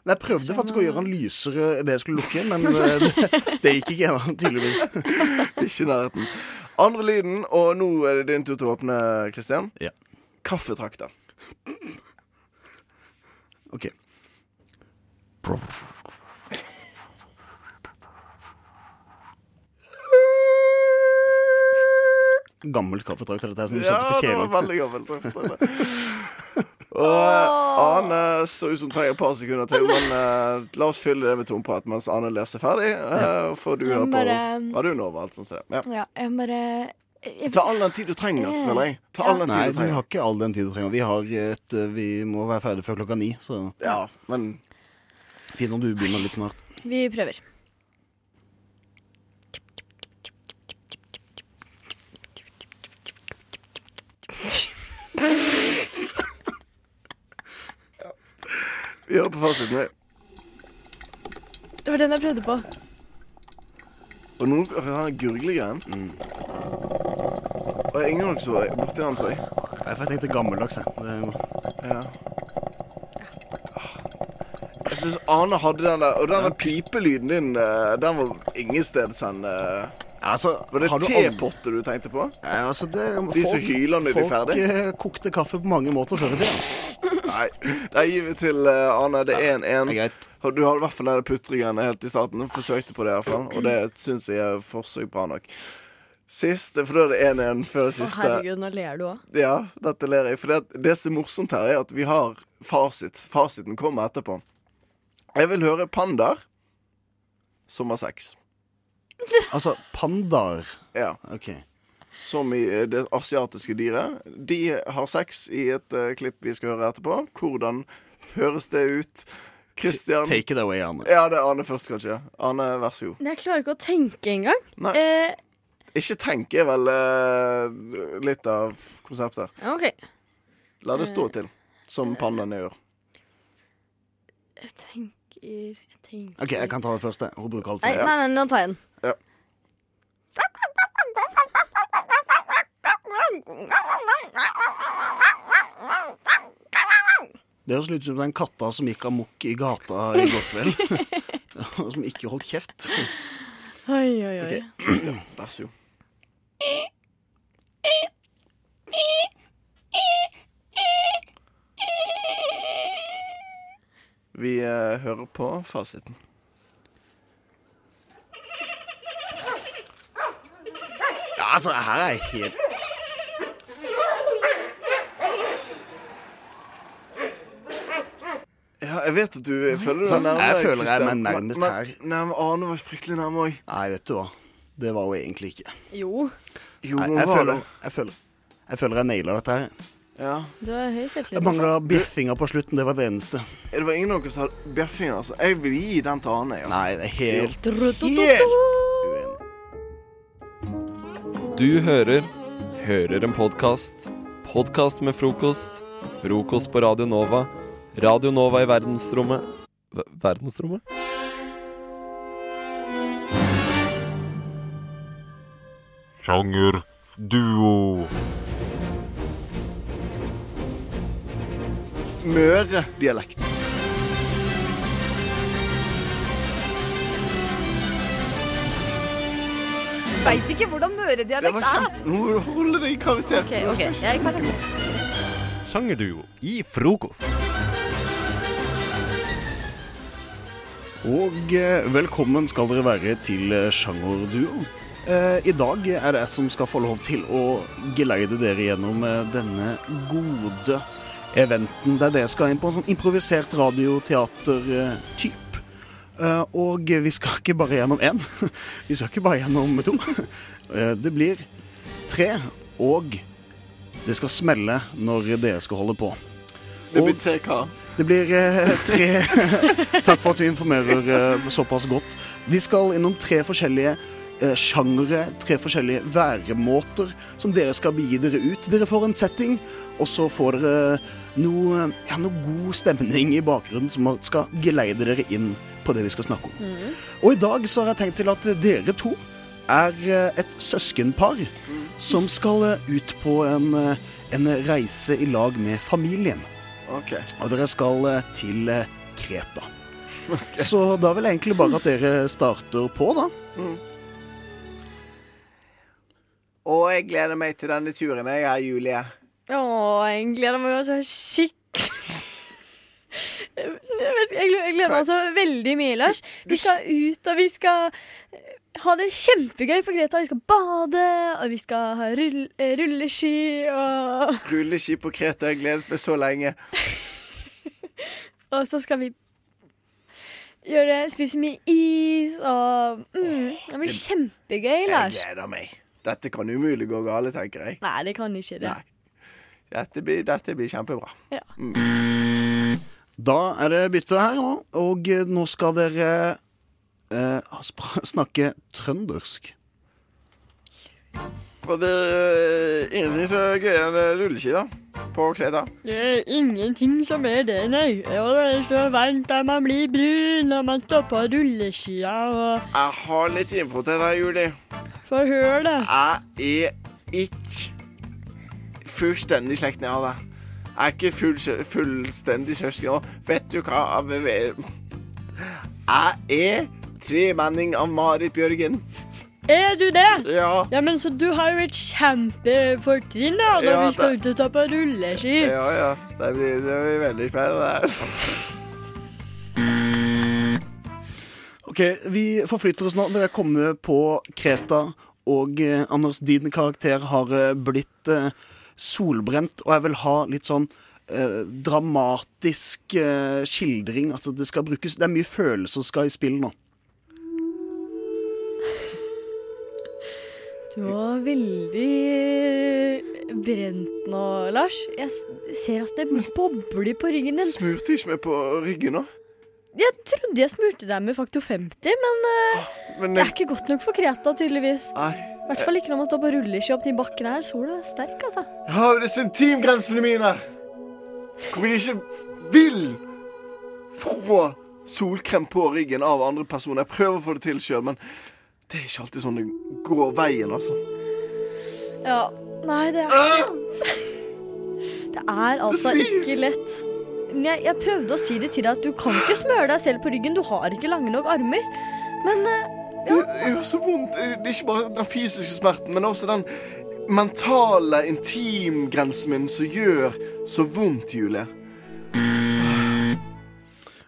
Men jeg prøvde faktisk å gjøre den lysere det jeg skulle lukke, men eh, [LAUGHS] det, det gikk ikke gjennom, tydeligvis. [LAUGHS] Ikke i nærheten. Andre lyden, og nå er det din tur til å åpne, Christian. Ja. Kaffetrakter. OK. Gammelt kaffetrakter, dette er som du Ja, satte på det var kjelen. veldig gammelt. [LAUGHS] Og eh, Ane ser ut som trenger et par sekunder til, men uh, la oss fylle det med tomprat mens Ane leser ferdig. Uh, får du høre på bare- Radio Nova. Alt sånt. det. Ja. Ja, jeg bare jeg, Ta all den tid du trenger, føler jeg. Ta all den Nei, tid du vi trenger. har ikke all den tid du trenger. Vi, har et, eh, vi må være ferdig før klokka ni, så Ja, men fint om du begynner litt snart. vi prøver. vi hører på fasiten. vi. Det var den jeg prøvde på. Og nå har han gurglegreien. Og ingen av dere som var borti den, tror jeg. Nei, for jeg tenkte gammeldags, jeg. Det Ja. Jeg syns Ane hadde den der Og den der pipelyden din, eh, den var ingensteds en eh, Altså, Var det har du aldri- tepotte du tenkte på? Ja, altså, det, De som hyler når de er folk eh, kokte kaffe på mange måter før i tida. Nei, da gir vi til eh, Arne. Det er 1-1. Og Du har i hvert fall den putregreiene helt i starten. Du forsøkte på det, i hvert fall og det syns jeg er forsøk bra nok. Siste, for da er det 1-1 før siste. Å, herregud, nå ler du òg. Ja, dette ler jeg. For det, det som er morsomt her, er at vi har fasit. Fasiten kommer etterpå. Jeg vil høre pandaer. har sex [LAUGHS] Altså, pandaer. Ja. OK. Som i eh, det asiatiske dyret. De har sex i et uh, klipp vi skal høre etterpå. Hvordan høres det ut? Christian Take it away, Arne. Ja, det er Arne først, kanskje. Arne, vær så god. Jeg klarer ikke å tenke engang. Nei. Eh, Ikke tenke er vel eh, litt av konseptet. OK. La det stå til, som pandaene gjør. Jeg tenker Jeg tenker OK, jeg kan ta det første. Hun bruker alt Nei, nei, nei, nå tar jeg den. Ja. Det høres litt ut som den katta som gikk amok i gata i går kveld. [LAUGHS] Og som ikke holdt kjeft. Oi, oi, oi. Ok, [CLEARS THROAT] vær så god. Vi eh, hører på fasiten. Ja, altså, her er jeg helt Ja, jeg vet at du føler deg nærmere er jeg føler jeg er Christian, meg nærmest men, her. Men, nei, men Arne var fryktelig nærme òg. Nei, vet du hva. Det var hun egentlig ikke. Jo. Jo, Nei, jeg, føler, jeg, føler, jeg føler jeg naila dette her. Ja. Du har høy Jeg mangla bjeffinga på slutten. Det var det eneste. Det var ingen av dere som hadde bjeffing, altså. Jeg vil gi den til Ane. Altså. Nei, det er helt Helt Du hører Hører en podkast. Podkast med frokost. Frokost på Radio Nova. Radio Nova i verdensrommet v Verdensrommet? Sjangerduo. Møre-dialekt. Veit ikke hvordan Det møredialekt var er. kjempe... Nå holder det i karakter. Ok, ok, jeg er i karakter. Sjangerduo i frokost. Og eh, velkommen skal dere være til eh, Sjangerduo. Eh, I dag er det jeg som skal få lov til å geleide dere gjennom eh, denne gode eventen. Det er det jeg skal inn på, en sånn improvisert radioteater-typ. Eh, og vi skal ikke bare gjennom én, [LAUGHS] vi skal ikke bare gjennom to. [LAUGHS] Det blir tre, og det skal smelle når dere skal holde på. Det blir tre hva? det blir tre [LAUGHS] Takk for at du informerer såpass godt. Vi skal innom tre forskjellige sjangere, tre forskjellige væremåter som dere skal begi dere ut. Dere får en setting, og så får dere noe, ja, noe god stemning i bakgrunnen som skal geleide dere inn på det vi skal snakke om. Og i dag så har jeg tenkt til at dere to er eh, et søskenpar som skal eh, ut på en, eh, en reise i lag med familien. Okay. Og dere skal eh, til Kreta. [LAUGHS] Kreta. Så da vil jeg egentlig bare at dere starter på, da. Og jeg gleder meg til denne turen. Jeg er Julie. Å, jeg gleder meg så skikkelig Jeg gleder- meg så veldig mye, Lars. Vi skal ut, og vi skal ha det kjempegøy på Greta. Vi skal bade, og vi skal ha rull, eh, rulleski, og, [LAUGHS] Rulleski på Kreta. Jeg gledet meg så lenge. og så skal vi gjøre spise mye is, og mm, Det blir kjempegøy, Lars. Jeg gleder meg. Dette kan umulig gå galt, tenker jeg. Nei, det kan ikke det. Dette blir, dette blir kjempebra. Ja. Da er det bytte her nå, og eh, nå skal dere eh, [LAUGHS] snakke trøndersk. For det er ingenting så gøy enn rulleski, da. På Kreta. Det er ingenting som er det, nei. Og det er så varmt at man blir brun når man står på rulleskia og Jeg har litt info til deg, Julie. Få høre det. Jeg er ikke fullstendig slektning av deg. Jeg er ikke full, fullstendig søsken. Og vet du hva? Jeg er tremenning av Marit Bjørgen. Er du det? Ja. Ja, men så du har jo et kjempefortrinn da, når Ja, vi skal det- ut og ta på rulleski. Ja, ja. Det blir, det blir veldig spennende. [LAUGHS] Ok, Vi forflytter oss nå. Dere er kommet på Kreta, og eh, Anders, din karakter har eh, blitt eh, solbrent, og jeg vil ha litt sånn eh, dramatisk eh, skildring. Altså, det skal brukes Det er mye følelser som skal i spill nå. Du var veldig brent nå, Lars. Jeg ser at det bobler på ryggen din. Smurte ikke meg på ryggen nå? Jeg trodde jeg smurte deg med faktor 50, men, eh, men det er ikke godt nok for Kreta, tydeligvis. Nei. I hvert fall ikke når man står på rulleski opp de bakkene her. Sola er sterk, altså. Jeg har jo disse intimgrensene mine. Hvor jeg ikke vil få solkrem på ryggen av andre personer. Jeg prøver å få det til sjøl, men det er ikke alltid sånn det går veien, altså. Ja. Nei, det er Det er altså det ikke lett. Jeg, jeg prøvde å si det til deg at du kan ikke smøre deg selv på ryggen. Du har ikke lange nok armer. Men ja. Det det gjør så vondt. Det er ikke bare den fysiske smerten, men også den mentale intimgrensen min som gjør så vondt, Julie.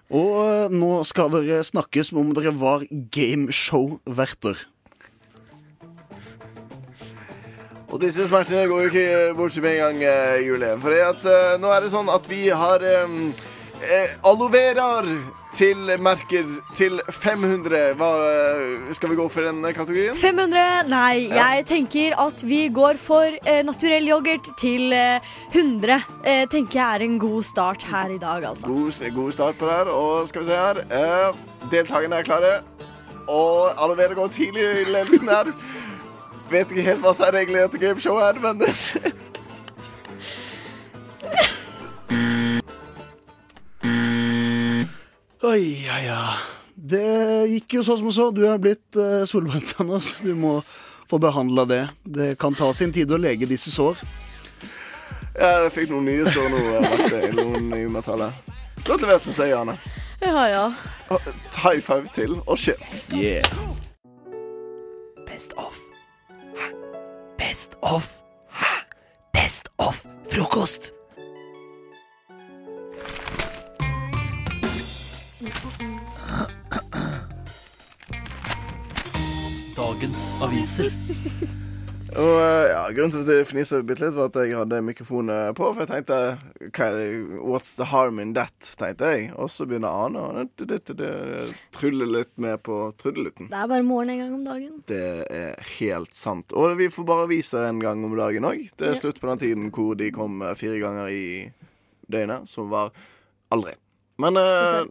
Og eh, nå skal dere snakke som om dere var gameshow-verter. Og disse smertene går jo ikke bort med en gang, eh, Julie. For at, eh, nå er det sånn at vi har um, eh, aloe veraer til merker til 500. Hva, eh, skal vi gå for den kategorien? 500? Nei, Ja. jeg tenker at vi går for eh, naturell yoghurt til eh, 100. Eh, tenker jeg er en god start her i dag, altså. God, god start på det her. Og skal vi se her eh, Deltakerne er klare. Og aloe vera går tidlig i ledelsen her. Vet ikke helt hva som er reglene etter gameshow her, men [LAUGHS] Oi, ja, ja. Det gikk jo så som så. Du er blitt uh, solbrent, så Du må få behandla det. Det kan ta sin tid å lege disse sår. Ja, Jeg fikk noen nye sår nå. eh, Noen nye metaller. Godt levert, som sier Anne. Ja, ja. High five til, og kjør. Yeah. Best of. Hæ? Best of. Hæ? Best of frokost. Dagens aviser. [LAUGHS] Og eh, ja, Grunnen til at jeg fniste bitte litt, var at jeg hadde mikrofonen på. For jeg tenkte What's the harm in that? tenkte jeg. Og så begynner Ane å trylle litt med på trudelutten. Det er bare morgen en gang om dagen. Det er helt sant. Og vi får bare vise en gang om dagen òg. Det er slutt på den tiden hvor de kom eh, fire ganger i døgnet, som var aldri. Men eh,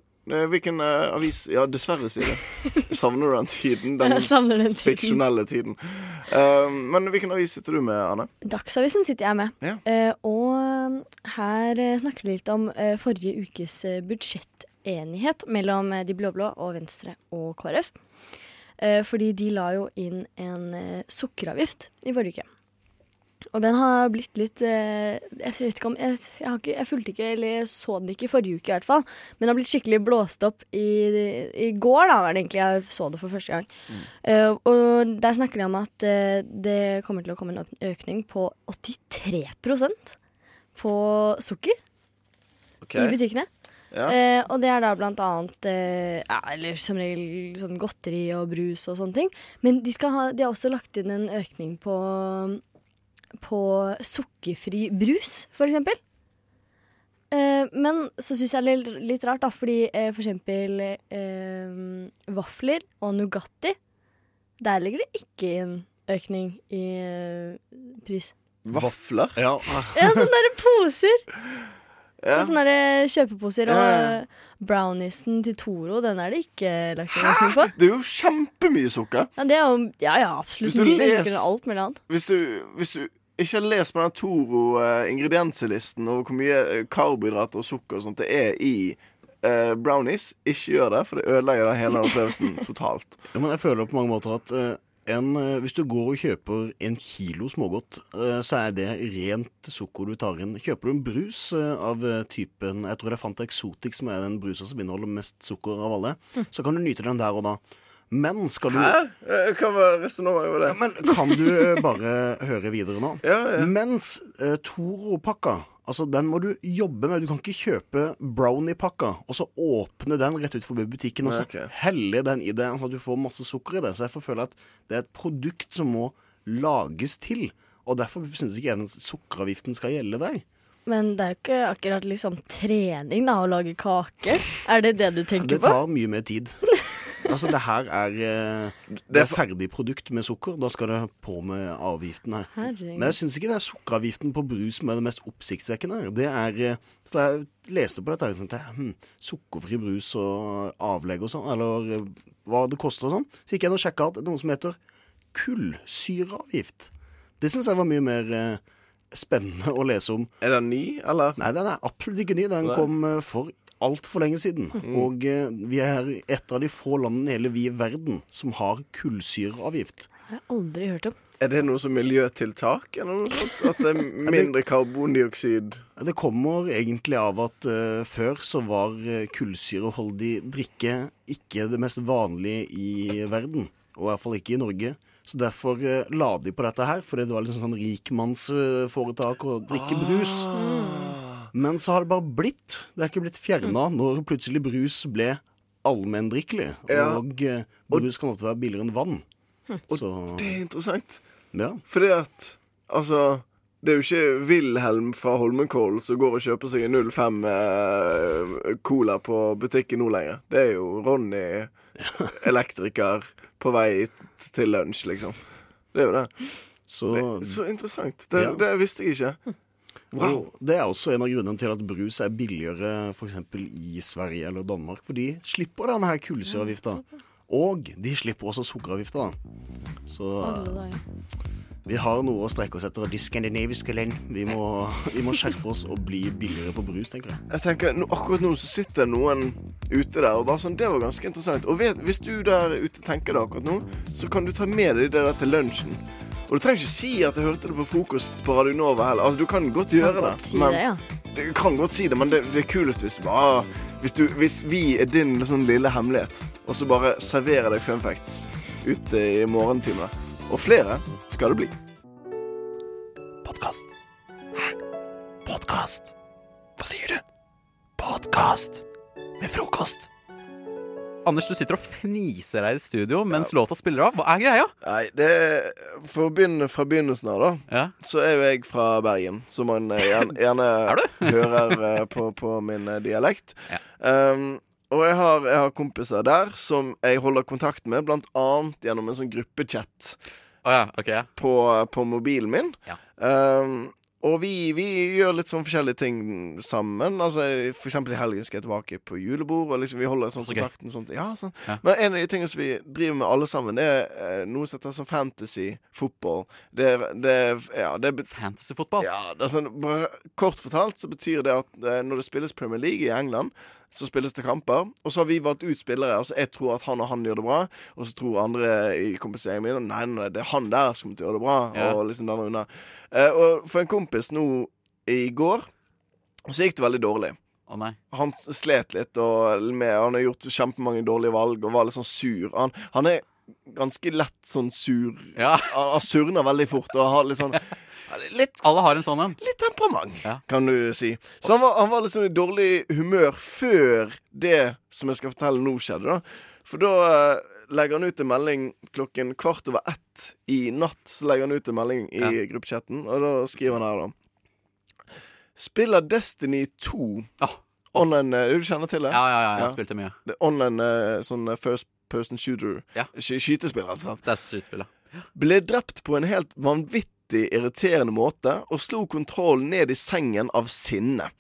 hvilken uh, avis Ja, dessverre, sier jeg. Savner du den tiden? Den [LAUGHS] Jeg den tiden. fiksjonelle tiden. Uh, men hvilken avis sitter du med, Anne? Dagsavisen sitter jeg med. Ja. Uh, og her eh, snakker vi litt om eh, forrige ukes eh, budsjettenighet mellom eh, de blå-blå og Venstre og KrF. Eh, fordi de la jo inn en eh, sukkeravgift i forrige uke. Og den har blitt litt eh, Jeg vet ikke om jeg, jeg, har ikke, jeg fulgte ikke, eller jeg så den ikke i forrige uke i hvert fall. Men den har blitt skikkelig blåst opp i, i går, da var det egentlig jeg så det for første gang. Eh, og der snakker de om at uh, det kommer til å komme en økning på 83% på sukker okay. i butikkene. Ja. Eh, og det er da blant annet eh, ja, Eller som regel sånn godteri og brus og sånne ting. Men de, ha, de har også lagt inn en økning på, på sukkerfri brus, for eksempel. Eh, men så syns jeg det er litt, litt rart, da, fordi eh, for eksempel eh, vafler og Nugatti, der ligger det ikke inn økning i eh, pris. Vafler? Ja. Ja, sånne der poser. Ja. Sånne der kjøpeposer. Ja, Og ja. eh, browniesen til Toro, den er det ikke lagt noe på. Det er jo kjempemye sukker. Ja, det er jo, ja, ja absolutt. Hvis du alt mulig annet. Hvis du, hvis du ikke har lest på den Toro eh, over hvor mye eh, karbohydrater og sukker og sånt det er i Uh, brownies, ikke gjør det, for det ødelegger den hele opplevelsen [LAUGHS] totalt. Ja, men jeg føler på mange måter at uh, en, hvis du går og kjøper en kilo smågodt, så er det rent sukker du tar inn. Kjøper du en brus av typen Jeg tror det er Fanta Exotic som er den brusen som inneholder mest sukker av alle, så kan du nyte den der og da. Men skal du Hæ? Hva var resonnementet over det? Men kan du eh, bare høre videre nå? Ja, ja. Mens eh, Toro-pakka Altså, Den må du jobbe med. Du kan ikke kjøpe brownie-pakka og så åpne den rett ut forbi butikken og så Nei, ok. helle den i det, så at du får masse sukker i det. Så jeg får føle at det er et produkt som må lages til. Og derfor syns ikke jeg sukkeravgiften skal gjelde deg. Men det er jo ikke akkurat liksom trening da, å lage kake. Er det det du tenker på? Det på? tar mye mer tid. Altså, det her er, eh, det er ferdig produkt med sukker. Da skal det på med avgiften her. Men jeg syns ikke det er sukkeravgiften på brus som er det mest oppsiktsvekkende. her. Det er eh, For jeg leste på dette og tenkte hm, sukkerfri brus og avlegg og sånn, eller eh, hva det koster og sånn. Så gikk jeg inn og sjekka at det er noe som heter kullsyreavgift. Det syns jeg var mye mer spennende å lese om. Er den ny, eller? Nei, den er absolutt ikke ny. Den Nei. kom for altfor lenge siden. Mm. Og eh, vi er et av de få landene i hele vide verden som har kullsyreavgift. Det har jeg aldri hørt om. Er det noe som miljøtiltak, eller noe sånt? [LAUGHS] At det er mindre karbondioksid? Det kommer egentlig av at uh, før så var eh, kullsyreholdig drikke ikke det mest vanlige i verden. Og i hvert fall ikke i Norge. Så derfor uh, la de på dette her, fordi det var liksom sånn rikmannsforetak å drikke brus. Men så har det bare blitt. Det er ikke blitt fjerna når plutselig brus ble allmenndrikkelig. Ja. Og eh, brus kan ofte være billigere enn vann. Så Det er interessant. ja. Fordi at Altså det er jo ikke Wilhelm fra Holmenkollen som går og kjøper seg en 05 eh, Cola på butikken nå lenger. Det er jo Ronny, [LAUGHS] elektriker, på vei til lunsj, liksom. Det er jo det. Så, Det- så interessant. Det, Ja. det visste jeg ikke. Og det er også en av grunnene til at brus er billigere f.eks. i Sverige eller Danmark. For de slipper denne her kullsyreavgifta. Og de slipper også sukkeravgifta. Så vi har noe å strekke oss etter. De skandinaviske land. Vi må, vi må skjerpe oss og bli billigere på brus, tenker jeg. Jeg tenker, Akkurat nå så sitter noen ute der og bare sånn Det var ganske interessant. Og vet, hvis du der ute tenker det akkurat nå, så kan du ta med deg det der til lunsjen. Og du trenger ikke si at du hørte det på frokost på Radio Nova heller. Altså, du kan godt gjøre det. godt si det, ja. Du kan godt si det, men det, det er kulest hvis du bare hvis, du, hvis vi er din sånn lille hemmelighet, og så bare serverer deg fun facts ute i morgentimene. Og flere skal det bli. Podkast. Hæ? Podkast? Hva sier du? Podkast med frokost. Anders, du sitter og fniser her i studio mens låta spiller av. Hva er greia? Nei, det er For å begynne fra begynnelsen av, da. Så er jo jeg fra Bergen, som man eh, gjerne, [LAUGHS] gjerne [LAUGHS] hører eh, på, på min dialekt. dialekt. Um, og jeg har, jeg har kompiser der som jeg holder kontakt med, blant annet gjennom en sånn gruppechat på, på mobilen min. Um, og vi, vi gjør litt sånn forskjellige ting sammen. Altså, for eksempel i helgen skal jeg tilbake på julebord. Og liksom vi holder sånn Så kontakten sånt. Ja, sånn. Ja. Men en av de tingene som vi driver med alle sammen, det er eh, noe som heter sånn fantasy football. Det, det, ja, det Fantasy football? Ja, det er sånn, bare Kort fortalt så betyr det at eh, når det spilles Premier League i England, så spilles det kamper. Og så har vi valgt ut spillere. Altså Jeg tror at han og han gjør det bra, og så tror andre i kompenseringen min Nei, nei, det er han der som kommer til å gjøre det bra. Ja. Og liksom denne unna. Eh, og for en kompis nå i går, så gikk det veldig dårlig. Nei. Han slet litt, og med, han har gjort kjempemange dårlige valg og var litt sånn sur. Han, han er ganske lett sånn sur. Han, han surner veldig fort og har litt sånn Litt Alle har en sånn en. Litt temperament, kan du si. Så han var, han var liksom i dårlig humør før det som jeg skal fortelle nå, skjedde. da For da eh, legger han ut en melding klokken kvart over ett i natt. Så legger han ut en melding i Ja. gruppechatten, og da skriver han her, da. Spiller Destiny 2 online eh, Du kjenner til det? Ja, ja, ja, jeg spilte mye. Det online eh, sånn first person shooter. Sky Skytespill, altså. Det er skytespill, ja. Ble drept på en helt vanvittig irriterende måte og slo kontrollen ned i sengen av sinne.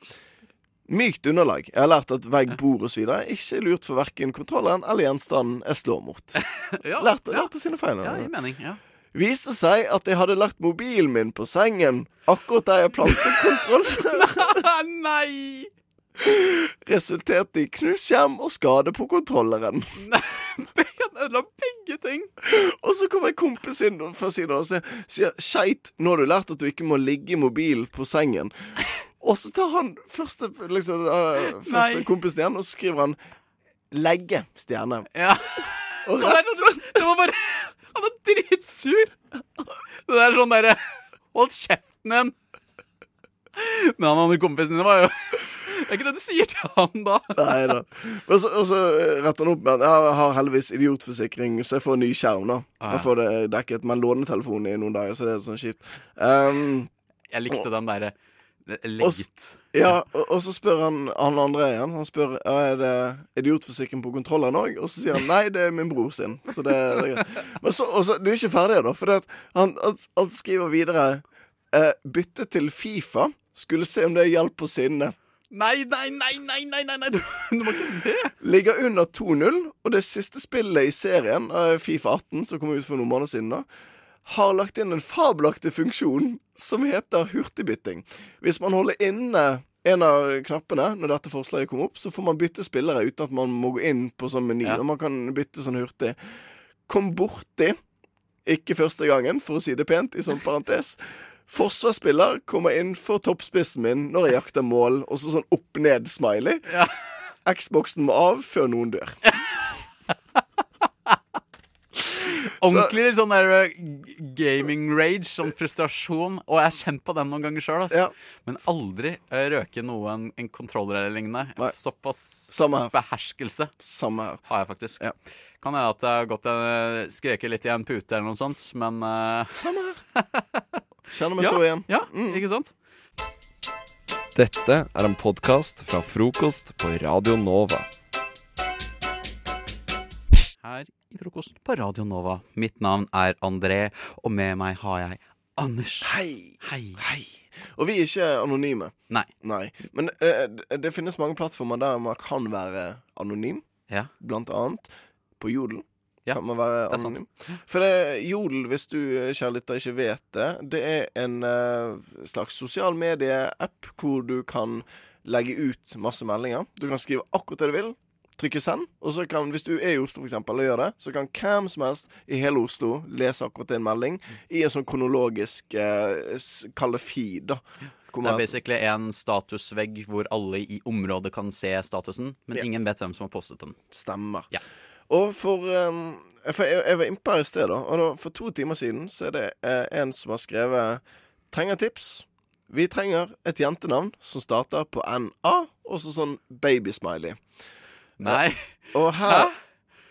Mykt underlag. Jeg har lært at vegg, bord osv. er ikke lurt for verken kontrolleren eller gjenstanden jeg slår mot. [LAUGHS] ja, Lærte, lærte sine feil. Ja, mening. Ja. Viste seg at jeg hadde lagt mobilen min på sengen akkurat der jeg plantet kontrolleren. [LAUGHS] Nei! Resulterte i knust skjerm og skade på kontrolleren. Han ødela begge ting. Og så kommer en kompis inn fra siden og sier, Skeit, nå har du lært at du ikke må ligge i mobilen på sengen. Og så tar han første, liksom, uh, første kompisen igjen, og så skriver han 'legge', stjerne. Ja. Så det, er sånn, det var bare Han er dritsur. Det er sånn derre Hold kjeften din. Men han andre kompisen din var jo Det er ikke det du sier til han da. Nei da. Og så, og så eh, retter han opp med at jeg har heldigvis idiotforsikring, så jeg får ny skjerm. da Ah. Jeg får det dekket, men lånetelefonen i noen dager, så det er sånn kjipt. Um, Jeg likte den derre og, ja, og, og så spør han han andre igjen. Han spør er det idiotforsikring på kontrolleren òg, og så sier han nei, det er min bror sin. Så det, det er. Men så, og så, det er ikke ferdig, da, for det han, han, han skriver videre eh, bytte til Fifa. Skulle se om det hjalp på sinnet. Nei, nei, nei, nei, nei, nei, nei. Du, [LAUGHS] du må ikke det. Ligger under 2-0, og det siste spillet i serien, eh, Fifa 18, som kom ut for noen måneder siden, da, har lagt inn en fabelaktig funksjon som heter hurtigbytting. Hvis man holder inne en av knappene når dette forslaget kom opp, så får man bytte spillere uten at man må gå inn på sånn meny. Og man kan bytte sånn hurtig. Kom borti, ikke første gangen, for å si det pent, i sånn parentes. Forsvarsspiller kommer inn for toppspissen min når jeg jakter mål, og så sånn opp-ned-smiley. Xboxen må av før noen dør. [LAUGHS] Ordentlig sånn der uh, gaming rage, sånn frustrasjon. Og jeg har kjent på den noen ganger sjøl, Ja. men aldri uh, røke noe en, en kontroller eller lignende. Såpass Samme her. beherskelse Samme her. har jeg faktisk. Kan hende at jeg har gått uh, skreket litt i en pute eller noe sånt, men uh, Samme her. [LAUGHS] Kjenner meg ja, så igjen. Ja, Mm. ikke sant? Dette er en podkast fra frokost på Radio Nova. Her i frokost på Radio Nova. Mitt navn er André, og med meg har jeg Anders. Hei. Hei. Og vi er ikke anonyme. Nei. Men uh, det- det finnes mange plattformer der man kan være anonym. Ja. Blant annet på Jodel. Ja, kan man være anonym. For det, Jodel, hvis du eh, kjære lytter ikke vet det, det er en uh, slags sosial medie-app hvor du kan legge ut masse meldinger. Du kan skrive akkurat det du vil. Trykke send, og så kan, hvis du er i Oslo for eksempel, og gjør det, så kan hvem som helst i hele Oslo lese akkurat en melding i en sånn kronologisk uh, Kall det feed, da. Det er basically en statusvegg hvor alle i området kan se statusen, men Ja. ingen vet hvem som har postet den. Stemmer. Ja. Og for, um, for jeg, jeg var innpå her i sted, da, og da, for to timer siden så er det eh, en som har skrevet Trenger tips. Vi trenger et jentenavn som starter på NA, og så sånn babysmiley. Nei. Og her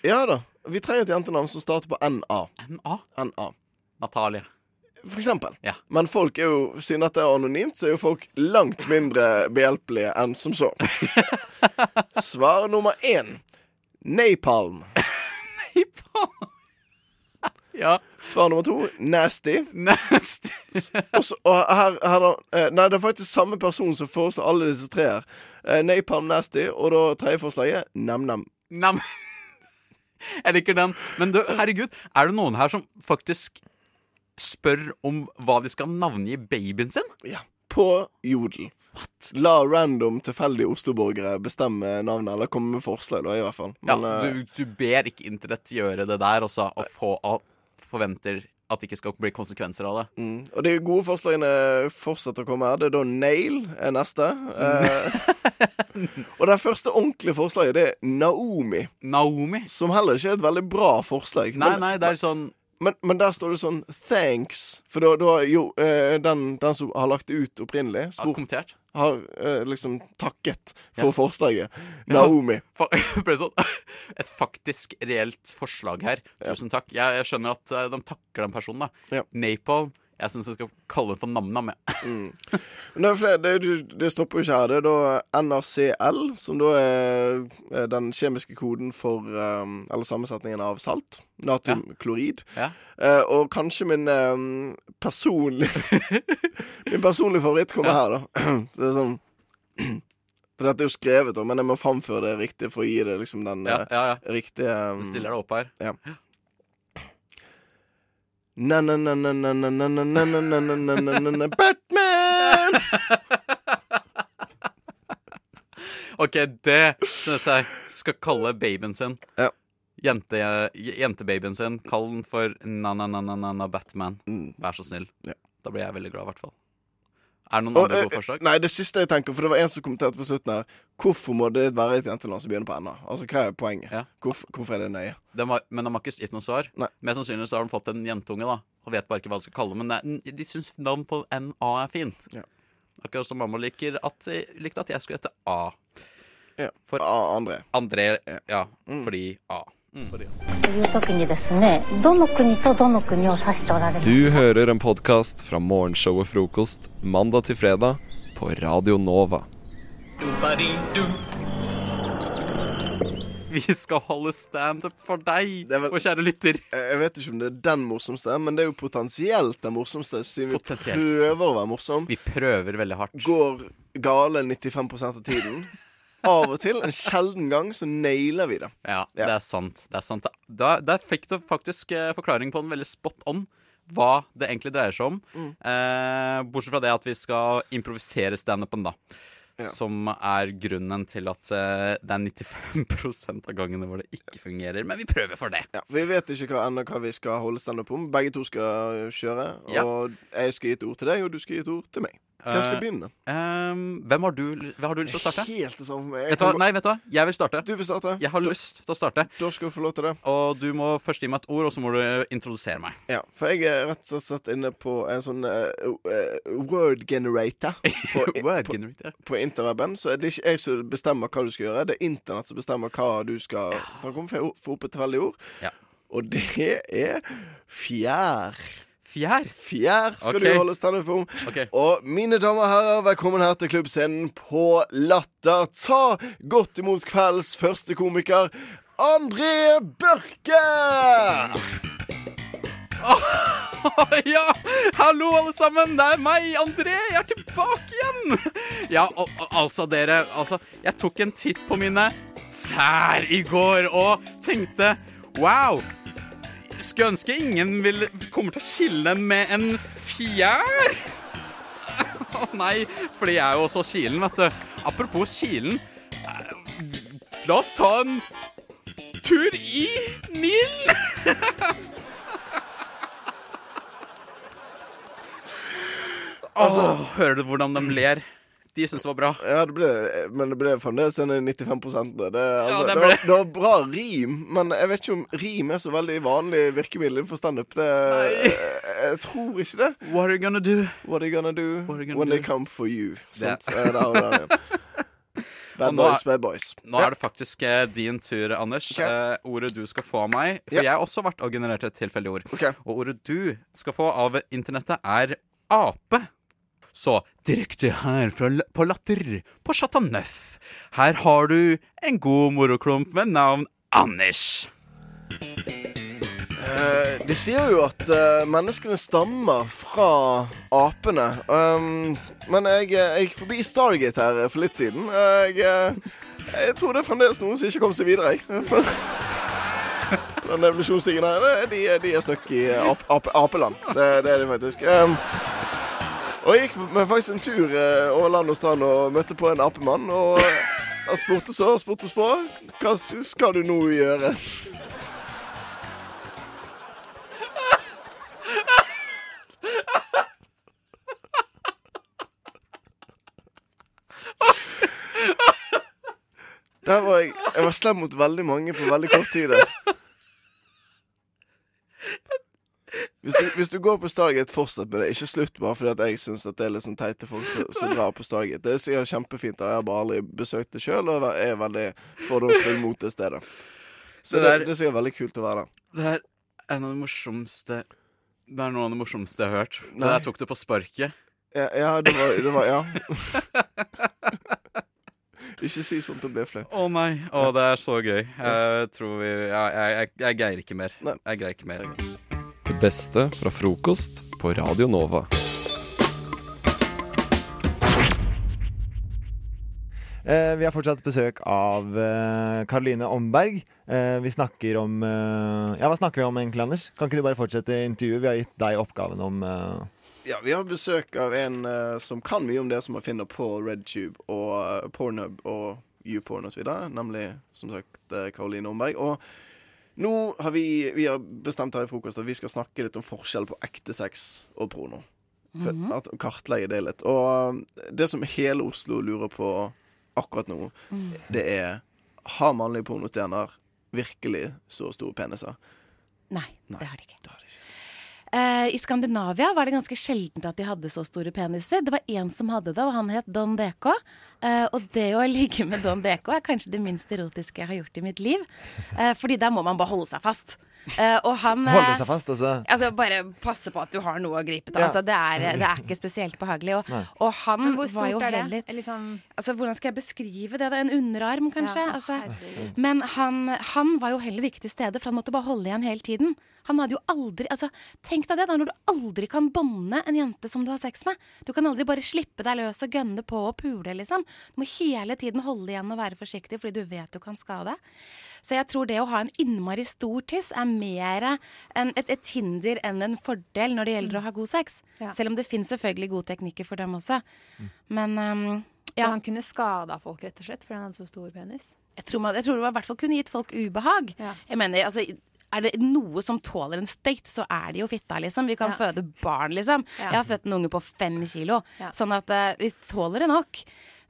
Ja da. Vi trenger et jentenavn som starter på NA. NA? NA. Natalie. For eksempel. Ja. Men folk er jo, siden dette er anonymt, så er jo folk langt mindre behjelpelige enn som så. [LAUGHS] Svar nummer én. Napalm. [LAUGHS] [LAUGHS] Ja. Svar nummer to nasty. Nasty. [LAUGHS] Også, og her, her da, eh, Nei, det er faktisk samme person som foreslår alle disse tre her. Eh, napalm nasty, og da tredje forslaget nam-nam. Nam. Jeg liker den. Men du, herregud, er det noen her som faktisk spør om hva de skal navngi babyen sin? Ja. På Jodel. La random tilfeldige Oslo-borgere bestemme navnet, eller komme med forslag, da, i hvert fall. Men, ja, eh, du, du ber ikke internett gjøre det der, altså, og få, og forventer at det ikke skal bli konsekvenser av det. Mm. Og de gode forslagene fortsetter å komme her. Det er da Nail er neste. Eh, [LAUGHS] og det første ordentlige forslaget, det er Naomi. Naomi? Som heller ikke er et veldig bra forslag. Nei, nei, det er sånn men, men der står det sånn 'thanks'. For da, da jo eh, den, den som har lagt det ut opprinnelig, Har kommentert? har eh, liksom takket for Ja. forslaget. Ja. Naomi. [LAUGHS] Fa- ble sånn, [LAUGHS] Et faktisk reelt forslag her. Tusen takk. Jeg, jeg skjønner at eh, de takker den personen. da Ja. Napalm. Jeg syns jeg skal kalle det for Nam-Nam. Mm. Det, det, det stopper jo ikke her. Det er da NaCl, som da er er den kjemiske koden for um, Eller sammensetningen av salt. Natriumklorid. Ja. Eh, og kanskje min um, personlige [LAUGHS] Min personlige favoritt kommer Ja. her, da. [CLEARS THROAT] Det er sånn [CLEARS THROAT] For dette er jo skrevet, da, men jeg må framføre det riktig for å gi det liksom den Ja, eh, ja, ja. riktige um, stiller det opp her. Ja. Batman! OK, det syns jeg skal kalle babyen sin. Jente, jentebabyen sin. Kall den for na-na-na-na-na-Batman. Vær så snill. Da blir jeg veldig glad, i hvert fall. Er det noen Og, andre eh, gode forslag? Nei, det siste jeg tenker, for det var en som kommenterte på slutten her Hvorfor må det være et jentenavn som begynner på NA? Altså, hva er poenget? Hvorfor, hvorfor er det nøye? De har, men de har ikke gitt noe svar. Mest sannsynlig så har de fått en jentunge, da. Og vet bare ikke hva de skal kalle det. Men er- de syns navn på NA er fint. Akkurat som mamma liker at, likte at jeg skulle hete A. For A, André. André, ja. Fordi A. Mm. Du hører en podkast fra Morgenshow og Frokost mandag til fredag på Radio Nova. Vi skal holde standup for deg, vel, og kjære lytter. Jeg vet ikke om det er den morsomste, men det er jo potensielt den morsomste. Siden vi prøver å være morsom. Vi prøver veldig hardt. Går gale 95 av tiden. [LAUGHS] Av og til, en sjelden gang, så nailer vi det. Ja, det er sant. Det er sant. Da, der fikk du faktisk eh, forklaring på en veldig spot on hva det egentlig dreier seg om. Mm. Eh, bortsett fra det at vi skal improvisere standupen, da. Ja. Som er grunnen til at eh, det er 95 av gangene hvor det ikke fungerer. Men vi prøver for det. Ja, vi vet ikke hva, ennå hva vi skal holde standup om. Begge to skal kjøre. Ja. Og jeg skal gi et ord til deg, og du skal gi et ord til meg. Hvem skal Eh, begynne? Um, hvem har du, har du lyst til å starte? Helt det samme Vet du hva? Nei, vet du hva? Jeg vil starte. Du vil starte? Jeg har lyst til å starte. Da skal du få lov til det. Og du må først gi meg et ord, og så må du introdusere meg. Ja, for jeg er rett og slett inne på en sånn uh, eh, word generator. [LAUGHS] På, Word på, generator. på interweben. Så det er ikke jeg som bestemmer hva du skal gjøre, det er internett som bestemmer hva du skal snakke om. For jeg får opp et veldig ord. Ja. Og det er fjær. Fjær? Fjær skal okay. du holde standup om. Okay. Og mine damer og herrer, velkommen her til klubbscenen på Latter. Ta godt imot kveldens første komiker, André Børke! ja! Hallo, alle sammen! Det er meg, André. Jeg er tilbake igjen! Ja, og, altså, dere Altså, jeg tok en titt på mine tær i går og tenkte wow! Skulle ønske ingen vil, kommer til å skille med en fjær. Å nei, fordi jeg er jo også kilen, vet du. Apropos kilen. eh, La oss ta en tur i Nilen. Åh, hører du hvordan de ler? De syns det var bra. Ja, det ble, men det ble fremdeles en 95 det, det, altså, Ja, det det, var, det var bra rim, men jeg vet ikke om rim er så veldig vanlig virkemiddel innenfor standup. Det- Jeg, jeg tror ikke det. What are you gonna do? What are you gonna do you gonna when do? they come for you? Sant? Det. Der har du den igjen. Bad nå boys, bad boys. Nå er det faktisk eh, din tur, Anders. Okay. Eh, ordet du skal få av meg. For yeah. jeg har også vært og generert et tilfeldig ord. Okay. Og ordet du skal få av internettet, er ape. Så direkte her fra, på Latter, på Chateau Neuf, her har du en god moroklump med navn Anders. Eh, de sier jo at eh, menneskene stammer fra apene. Um, men jeg, eh, jeg gikk forbi Stargate her for litt siden. Jeg, eh, jeg tror det er fremdeles noen som ikke kom seg videre. Jeg. [LAUGHS] Den evolusjonsstigen her, de, de er stuck i ap, ap, apeland. Det, det er de faktisk. Um, og jeg gikk faktisk en tur eh, over land og strand og møtte på en apemann. Og han spurte så og spurte på hva skal du nå gjøre. Der var jeg Jeg var slem mot veldig mange på veldig kort tid. der. Hvis du, går på Stargate, fortsett med det. Ikke slutt bare fordi at jeg syns det er litt sånn teite folk som som drar på Stargate. Det er sikkert kjempefint. og Jeg har bare aldri besøkt det sjøl, og er veldig fordomsfull mot det stedet. Så Det det, der- det er sikkert veldig kult å være der. Det er en av de morsomste Det er noe av det morsomste jeg har hørt. Det Nei. der tok det på sparket. Ja, ja det var, det var Ja. [LAUGHS] Ikke si sånt, det bli flaut. Å nei. Å, det er så gøy. Jeg tror vi ja, jeg, jeg, jeg greier ikke mer. Jeg greier ikke mer. Det beste fra frokost på Radio Nova. Eh, vi har fortsatt besøk av eh, Karoline Omberg. Eh, vi snakker om eh, Ja, hva snakker vi om egentlig, Anders? Kan ikke du bare fortsette intervjuet? Vi har gitt deg oppgaven om eh, Ja, vi har besøk av en eh, som kan mye om det som man finner på RedTube og uh, Pornhub og YouPorn osv., nemlig som sagt uh, Karoline Omberg. Og nå har vi, vi har bestemt her i frokost at vi skal snakke litt om forskjell på ekte sex og porno. For Mhm. at, kartlegge det litt. Og det som hele Oslo lurer på akkurat nå, Mm. det er Har mannlige pornostjerner virkelig så store peniser? Nei, det har de ikke. Eh, I Skandinavia var det ganske sjeldent at de hadde så store peniser. Det var én som hadde det, og han het Don DK. Eh, og det å ligge med Don DK er kanskje det minst erotiske jeg har gjort i mitt liv. Eh, fordi der må man bare holde seg fast. Eh, og han eh, Holde seg fast, altså. Altså Bare passe på at du har noe å gripe til. Ja. Altså, det, er, [CLEARS THROAT] det er ikke spesielt behagelig. Og, og han Men hvor var jo er det? heller Liksom Altså, Hvordan skal jeg beskrive det? En underarm, kanskje? Ja, altså. Men han, han var jo heller ikke til stede, for han måtte bare holde igjen hele tiden. Han hadde jo aldri altså, Tenk deg det, da, når du aldri kan bånde en jente som du har sex med. Du kan aldri bare slippe deg løs og gønne på og pule, liksom. Du må hele tiden holde igjen og være forsiktig, fordi du vet du kan skade. Så jeg tror det å ha en innmari stor tiss er mer en, et, et hinder enn en fordel når det gjelder å ha god sex. Ja. Selv om det finnes selvfølgelig gode teknikker for dem også. Men um, Så han kunne skada folk, rett og slett, fordi han hadde så stor penis? jeg tror, man, jeg tror det i hvert fall kunne gitt folk ubehag. Jeg mener, altså, Er det noe som tåler en støyt, så er det jo fitta, liksom. Vi kan Ja. føde barn, liksom. Ja. Jeg har født en unge på fem kilo. Ja. Sånn at uh, vi tåler det nok.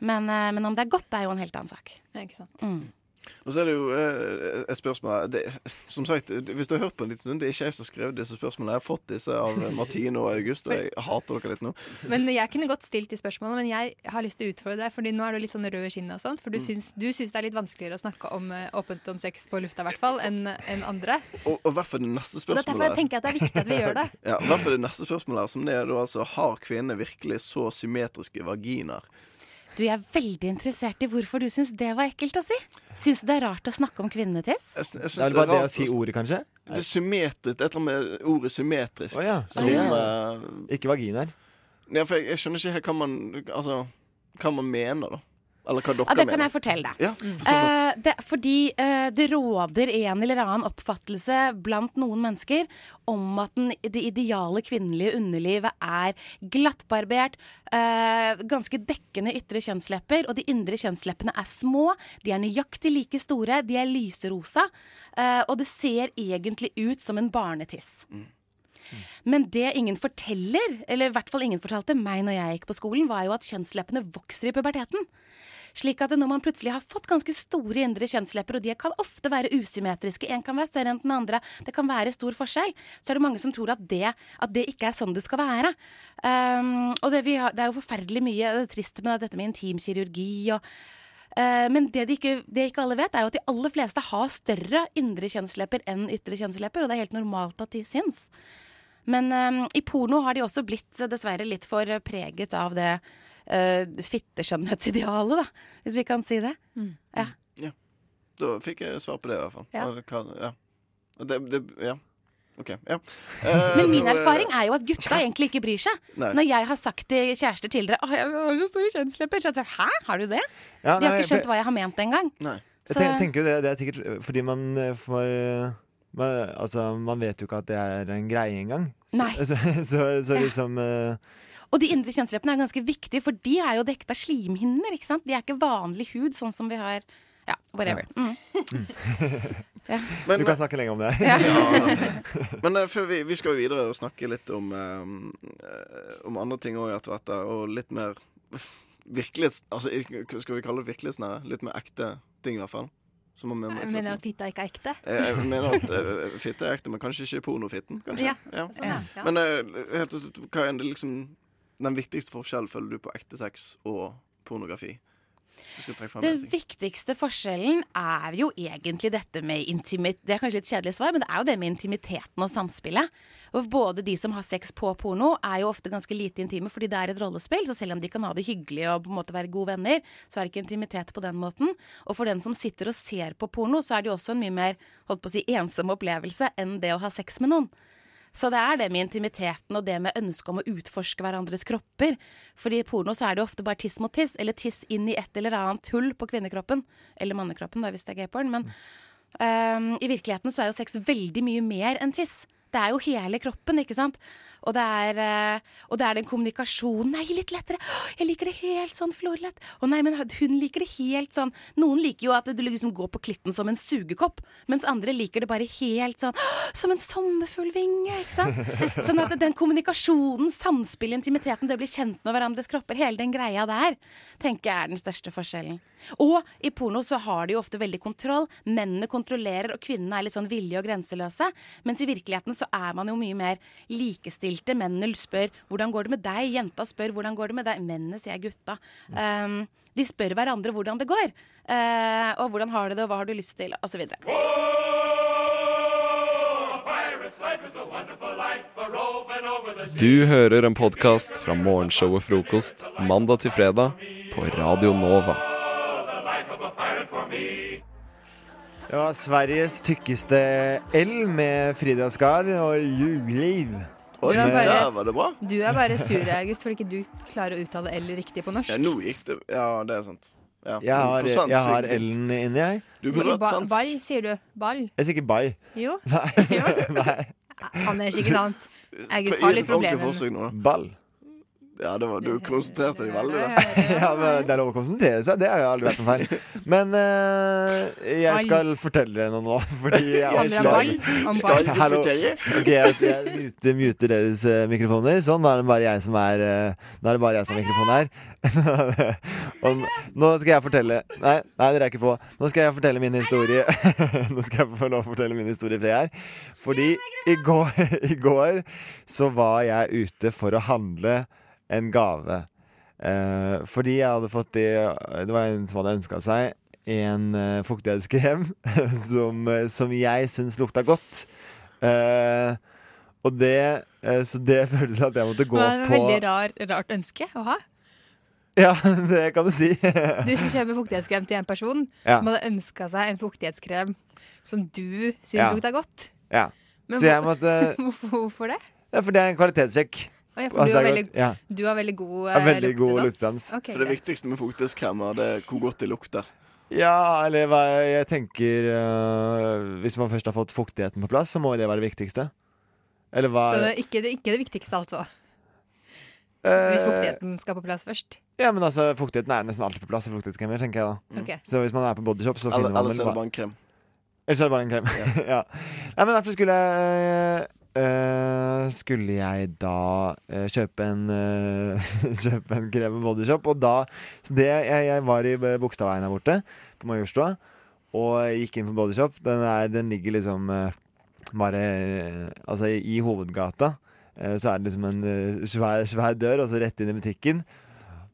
Men, uh, men om det er godt, det er jo en helt annen sak. Ja, ikke sant. Mm. Og så er det jo eh, et spørsmål det, Som sagt, hvis du har hørt på en liten stund, det er ikke jeg som har skrevet disse spørsmålene. Jeg har fått disse av eh, Martine og August, og jeg hater dere litt nå. Men jeg kunne godt stilt de spørsmålene, men jeg har lyst til å utfordre deg. Fordi nå er du litt sånn rød i kinnet og sånt. For du Mm. syns, du syns det er litt vanskeligere å snakke om, eh, åpent om sex på lufta, i hvert fall, enn en andre. Og, og hvert fall det neste Og det er derfor jeg tenker at det er viktig at vi gjør det. [LAUGHS] Ja, hvert fall det neste spørsmålet her, som det er da altså Har kvinner virkelig så symmetriske vaginer? Du, Jeg er veldig interessert i hvorfor du syns det var ekkelt å si. Syns du det er rart å snakke om kvinnetiss? Jeg, jeg Det er bare det å si ordet, kanskje? Det er symmetrisk, et eller annet med ordet symmetrisk. Oh, ja, Som, ja. eh, Ikke vaginaer. ja, for jeg, jeg skjønner ikke helt hva man Altså, hva man mener, da. Eller hva dere Ja, det kan jeg fortelle deg. Ja, for. Eh, det, fordi eh, det råder en eller annen oppfattelse blant noen mennesker om at den, det ideale kvinnelige underlivet er glattbarbert, eh, ganske dekkende ytre kjønnslepper, og de indre kjønnsleppene er små, de er nøyaktig like store, de er lyserosa, eh, og det ser egentlig ut som en barnetiss. Men det ingen forteller, eller i hvert fall ingen fortalte meg når jeg gikk på skolen, var jo at kjønnsleppene vokser i puberteten. Slik at når man plutselig har fått ganske store indre kjønnslepper, og de kan ofte være usymmetriske, en kan være større enn den andre, det kan være stor forskjell, så er det mange som tror at det, at det ikke er sånn det skal være. Um, og det, har, det er jo forferdelig mye det er trist med dette med intimkirurgi og Eh, men det de ikke, det ikke alle vet, er jo at de aller fleste har større indre kjønnslepper enn ytre kjønnslepper, og det er helt normalt at de syns. Men um, i porno har de også blitt dessverre litt for preget av det uh, fitteskjønnhetsidealet, da, hvis vi kan si det. Ja. Ja. Da fikk jeg svar på det, i hvert fall. Ja. Eller hva- ja. Det, det, ja. OK. Ja. [LAUGHS] Eh, Men min eh, erfaring er jo at gutta egentlig ikke bryr seg. [LAUGHS] Nei. Når jeg har sagt til kjærester tidligere Å, jeg har så store kjønnslepper, så har de sagt hæ, har du det? Ja, De har ikke skjønt hva jeg har ment engang. Jeg Så- ten- tenker jo det, det er sikkert fordi man får man, Altså, man vet jo ikke at det er en greie engang. Nei. Så, så, så, så [LAUGHS] liksom eh, Og de indre kjønnsleppene er ganske viktige, for de er jo dekket av slimhinner. ikke sant? De er ikke vanlig hud, sånn som vi har Ja, whatever. Mm. [LAUGHS] Ja. Men- Du kan snakke lenger om det. Ja. [LAUGHS] [LAUGHS] Men uh, før vi, vi skal jo videre og snakke litt om, um, om andre ting òg etter hvert, og litt mer virkelighets... Altså, skal vi kalle det virkelighetsnære? Litt mer ekte ting, i hvert fall. Som man, Jeg mener at fitta ikke er ekte. Jeg, mener at uh, fitte er ekte, men kanskje ikke pornofitten. Kanskje? Ja, sånn, ja. Ja. Men uh, helt til slutt, hva er det liksom den viktigste forskjellen føler du på ekte sex og pornografi? Den viktigste forskjellen er jo egentlig dette med intimitet Det er kanskje litt kjedelig svar, men det er jo det med intimiteten og samspillet. Og både de som har sex på porno, er jo ofte ganske lite intime fordi det er et rollespill. Så selv om de kan ha det hyggelig og på en måte være gode venner, så er det ikke intimitet på den måten. Og for den som sitter og ser på porno, så er det jo også en mye mer holdt på å si, ensom opplevelse enn det å ha sex med noen. Så det er det med intimiteten og det med ønsket om å utforske hverandres kropper. Fordi i porno så er det jo ofte bare tiss mot tiss, eller tiss inn i et eller annet hull på kvinnekroppen. Eller mannekroppen, da, hvis det er gayporn. Men um, i virkeligheten så er jo sex veldig mye mer enn tiss. Det er jo hele kroppen, ikke sant. Og det er, eh, og det er den kommunikasjonen. Nei, litt lettere. Jeg liker det helt sånn florlett. Å nei, men hun liker det helt sånn. Noen liker jo at du liksom går på klitten som en sugekopp, mens andre liker det bare helt sånn som en sommerfuglvinge, ikke sant? [LAUGHS] Sånn at den kommunikasjonen, samspillet, intimiteten, det å bli kjent med hverandres kropper, hele den greia der, tenker jeg er den største forskjellen. Og i porno så har de jo ofte veldig kontroll. Mennene kontrollerer, og kvinnene er litt sånn villige og grenseløse. Mens i virkeligheten så er man jo mye mer likestilte. Mennene spør 'hvordan går det med deg', jenta spør 'hvordan går det med deg', mennene sier gutta. Um, de spør hverandre hvordan det går. Uh, og hvordan har du det, og hva har du lyst til, osv. Du hører en podkast fra morgenshow og Frokost mandag til fredag på Radio Nova. Det var Sveriges tykkeste L med Frida Skar og Juliv. Oi, Du er bare- der var det bra. Du er bare sur, August, fordi ikke du klarer å uttale L riktig på norsk. Ja, nå gikk det Ja, det er sant. Ja. Jeg har, sans, jeg har. L-en inni, jeg. Du burde hatt sans. ball, sier du. Ball. Jeg sier ikke bye. Jo. Nei. Nei. Anders, ikke sant? August har litt problemer. Ball. Ja, det var, du konsentrerte deg veldig, da. Ja, men Det er lov å konsentrere seg. Det har jo aldri vært noe feil. Men uh, jeg skal fortelle dere noe nå. [LAUGHS] Fordi jeg ball? Skal du Hallo. fortelle? Ok, jeg, jeg muter, muter deres uh, mikrofoner. Sånn, da er det bare jeg som er uh, Da er det bare jeg som har mikrofon her. [LAUGHS] Og nå skal jeg fortelle Nei, nei, dere er ikke få. Nå skal jeg fortelle min historie. [LAUGHS] nå skal jeg få lov å fortelle min historie fra jeg her Fordi i går, i går så var jeg ute for å handle en gave. Eh, fordi jeg hadde fått det Det var en som hadde ønska seg en eh, fuktighetskrem [LAUGHS] som, eh, som jeg syns lukta godt. Eh, og det eh, Så det [LAUGHS] føltes at jeg måtte gå Det var et på veldig rar, rart ønske å ha. Ja, [LAUGHS] det kan du si. Du skulle kjøpe fuktighetskrem til en person Ja. som hadde ønska seg en fuktighetskrem som du syns Ja. lukta godt. ja. Men Så jeg måtte hvorfor det? Ja, for det er en kvalitetssjekk. Å ja, for du har, er veldig. Ja. du har veldig god, Ja, eh, veldig god luktesans. Okay, For det greit. viktigste med fuktighetskremer, det er hvor godt det lukter. Ja, eller hva jeg tenker øh, Hvis man først har fått fuktigheten på plass, så må det være det viktigste. Eller hva Så det er ikke, det, ikke det viktigste, altså. Eh, Hvis fuktigheten skal på plass først. Ja, men altså, fuktigheten er nesten alltid på plass i fuktighetskremer, tenker jeg da. okay. Så hvis man er på bodyshop, så Eller- finner man ellers er det bare en krem. Ellers er det bare en krem. ja. [LAUGHS] Nei, men derfor skulle jeg øh, Skulle jeg da øh, kjøpe en uh, [LAUGHS] Kjøpe en krem bodyshop, og da Så det jeg, jeg var i Bogstadveien her borte, på Majorstua, og gikk inn på bodyshop. Den, den ligger liksom bare Altså, i, i hovedgata. så er det liksom en svær, svær dør, og så rett inn i butikken.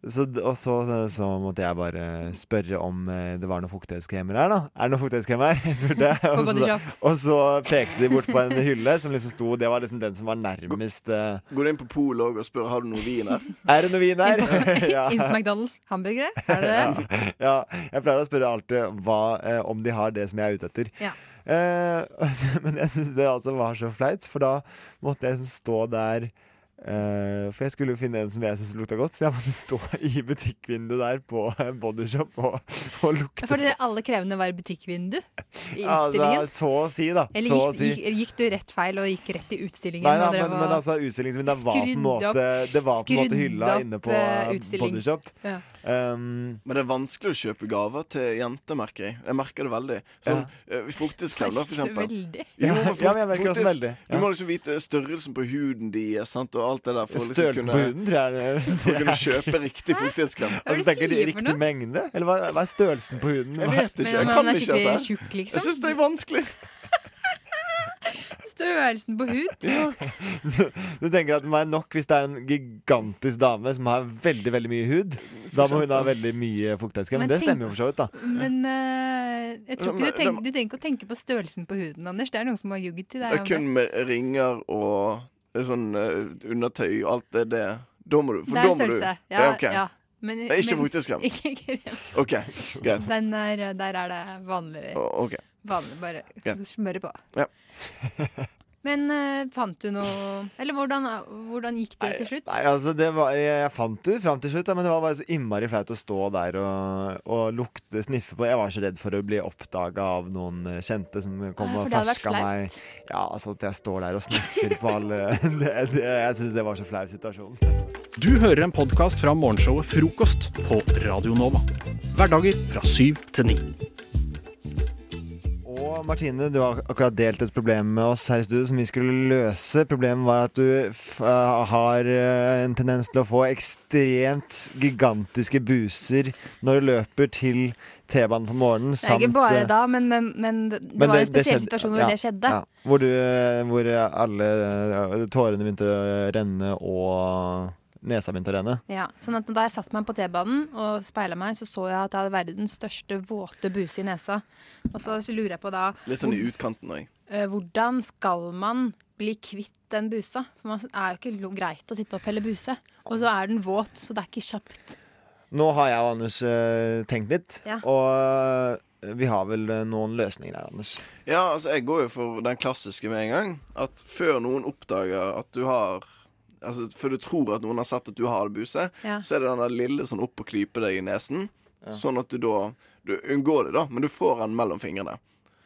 Så, og så, så måtte jeg bare spørre om eh, det var noen fuktighetskremer her, da. Er det noen fuktighetskremer her? spurte [LAUGHS] jeg. Og så, og så pekte de bort på en hylle som liksom sto Det var liksom den som var nærmest uh... Går du inn på Polet òg og spør har du noe vin her? [LAUGHS] Er det noe vin her? [LAUGHS] ja. Inn på McDonald's. Hamburgere? Er det det? ja. ja. Jeg pleier å spørre alltid hva, eh, om de har det som jeg er ute etter. Ja. Eh, men jeg syns det altså var så flaut, for da måtte jeg liksom stå der eh, For jeg skulle jo finne en som jeg syntes lukta godt, så jeg måtte stå i butikkvinduet der på bodyshop og, og lukte For alle krevende var butikkvindu i Ja, utstillingen? da, så å si, da. Eller gikk, si. gikk, gikk du rett feil og gikk rett i utstillingen? Nei da, men, var, men altså utstillingsvinduet var på en måte Det var på en måte hylla inne på eh, bodyshop. Ja. Um, Men det er vanskelig å kjøpe gaver til jenter, merker jeg. Jeg merker det veldig. Sånn, ja. Fuktighetskrem, da, for eksempel. Jo, Ja, jeg merker også veldig. Ja. Du må liksom vite størrelsen på huden deres sant, og alt det der. For å liksom kunne, på huden, tror jeg For å kunne kjøpe riktig fruktighetskrem. Altså, tenker de riktig mengde? Eller hva, hva er størrelsen på huden? Jeg vet ikke. Men Jeg kan ikke dette. liksom? Jeg syns det er vanskelig. Størrelsen på hud? [LAUGHS] Du tenker at det må være nok hvis det er en gigantisk dame som har veldig veldig mye hud. Da må hun ha veldig mye fuktighetskrem. Men det tenk- stemmer jo for så vidt, da. Men eh, jeg tror ikke du, det- du trenger ikke å tenke på størrelsen på huden, Anders. Det er noen som har jugget til Det deg er om kun med ringer og eh, sånn eh, undertøy og alt det der. Da må du For Det da må du størrelse. Ja, ok. ja. Men, Det er ikke men- fuktighetskrem. [LAUGHS] Ikke krem. OK, greit. Den er, der er det vanlig. Å, ok. Vanlig, bare Greit. [LAUGHS] smøre på. Ja. [LAUGHS] Men eh, fant du noe Eller hvordan, hvordan gikk det til slutt? Nei, altså det var, jeg, jeg fant det ut fram til slutt, ja, men det var bare så innmari flaut å stå der og, og lukte, sniffe på. Jeg var så redd for å bli oppdaga av noen eh, kjente som kom Ja, og det hadde vært ferska meg. Ja, altså at jeg står der og sniffer på alle [LAUGHS] det, det, Jeg syns det var så flau situasjon. Du hører en podkast fra morgenshowet Frokost på Radio Nova. Hverdager fra syv til ni. Og Martine, du har akkurat delt et problem med oss her i studio som vi skulle løse. Problemet var at du eh, har eh, en tendens til å få ekstremt gigantiske buser når du løper til T-banen på morgenen. Det er ikke bare eh, da, men, men, men det men var det- en spesiell skjedde- situasjon hvor ja, det skjedde. Ja, hvor, du, hvor alle tårene begynte å renne, og nesa begynte å renne. Ja, sånn at Da jeg satte meg på T-banen og speila meg, så så jeg at jeg hadde verdens største våte buse i nesa. Og så lurer jeg på da Litt sånn i utkanten òg. eh, Hvordan skal man bli kvitt den busa? For Det er jo ikke greit å sitte og pelle buse. Og så er den våt, så det er ikke kjapt. Nå har jeg og Anders eh, tenkt litt, Ja. og eh, vi har vel noen løsninger her, Anders. Ja, altså jeg går jo for den klassiske med en gang. At før noen oppdager at du har Altså Før du tror at noen har sett at du har buse, Ja. så er det den der lille sånn opp og klype deg i nesen. Sånn at du da Du unngår det, da, men du får den mellom fingrene.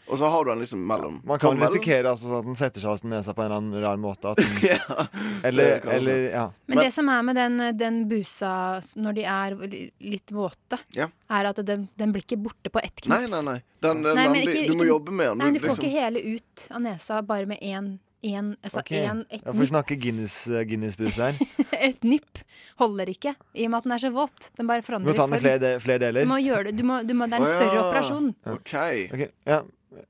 Og så har du den liksom mellom Man kan risikere altså, at den setter seg fast i nesa på en eller annen rar måte. At den, [LAUGHS] ja, eller, eller ja. Men, det som er med den, den busa når de er litt våte, Ja. er at den, den blir ikke borte på ett knips. Nei, nei, nei. Den, den, Nei, den, ikke- du må ikke- jobbe med den. Nei, du får liksom. ikke hele ut av nesa bare med én én, altså okay. en, et, Ja, Får vi snakke Guinness, eh, her. [LAUGHS] et nipp holder ikke, i og med at den er så våt. Den bare Du må ta den i flere, de- flere deler. Du må gjøre det, du må, du må, det er en større ja. operasjon. OK. Okay, ja.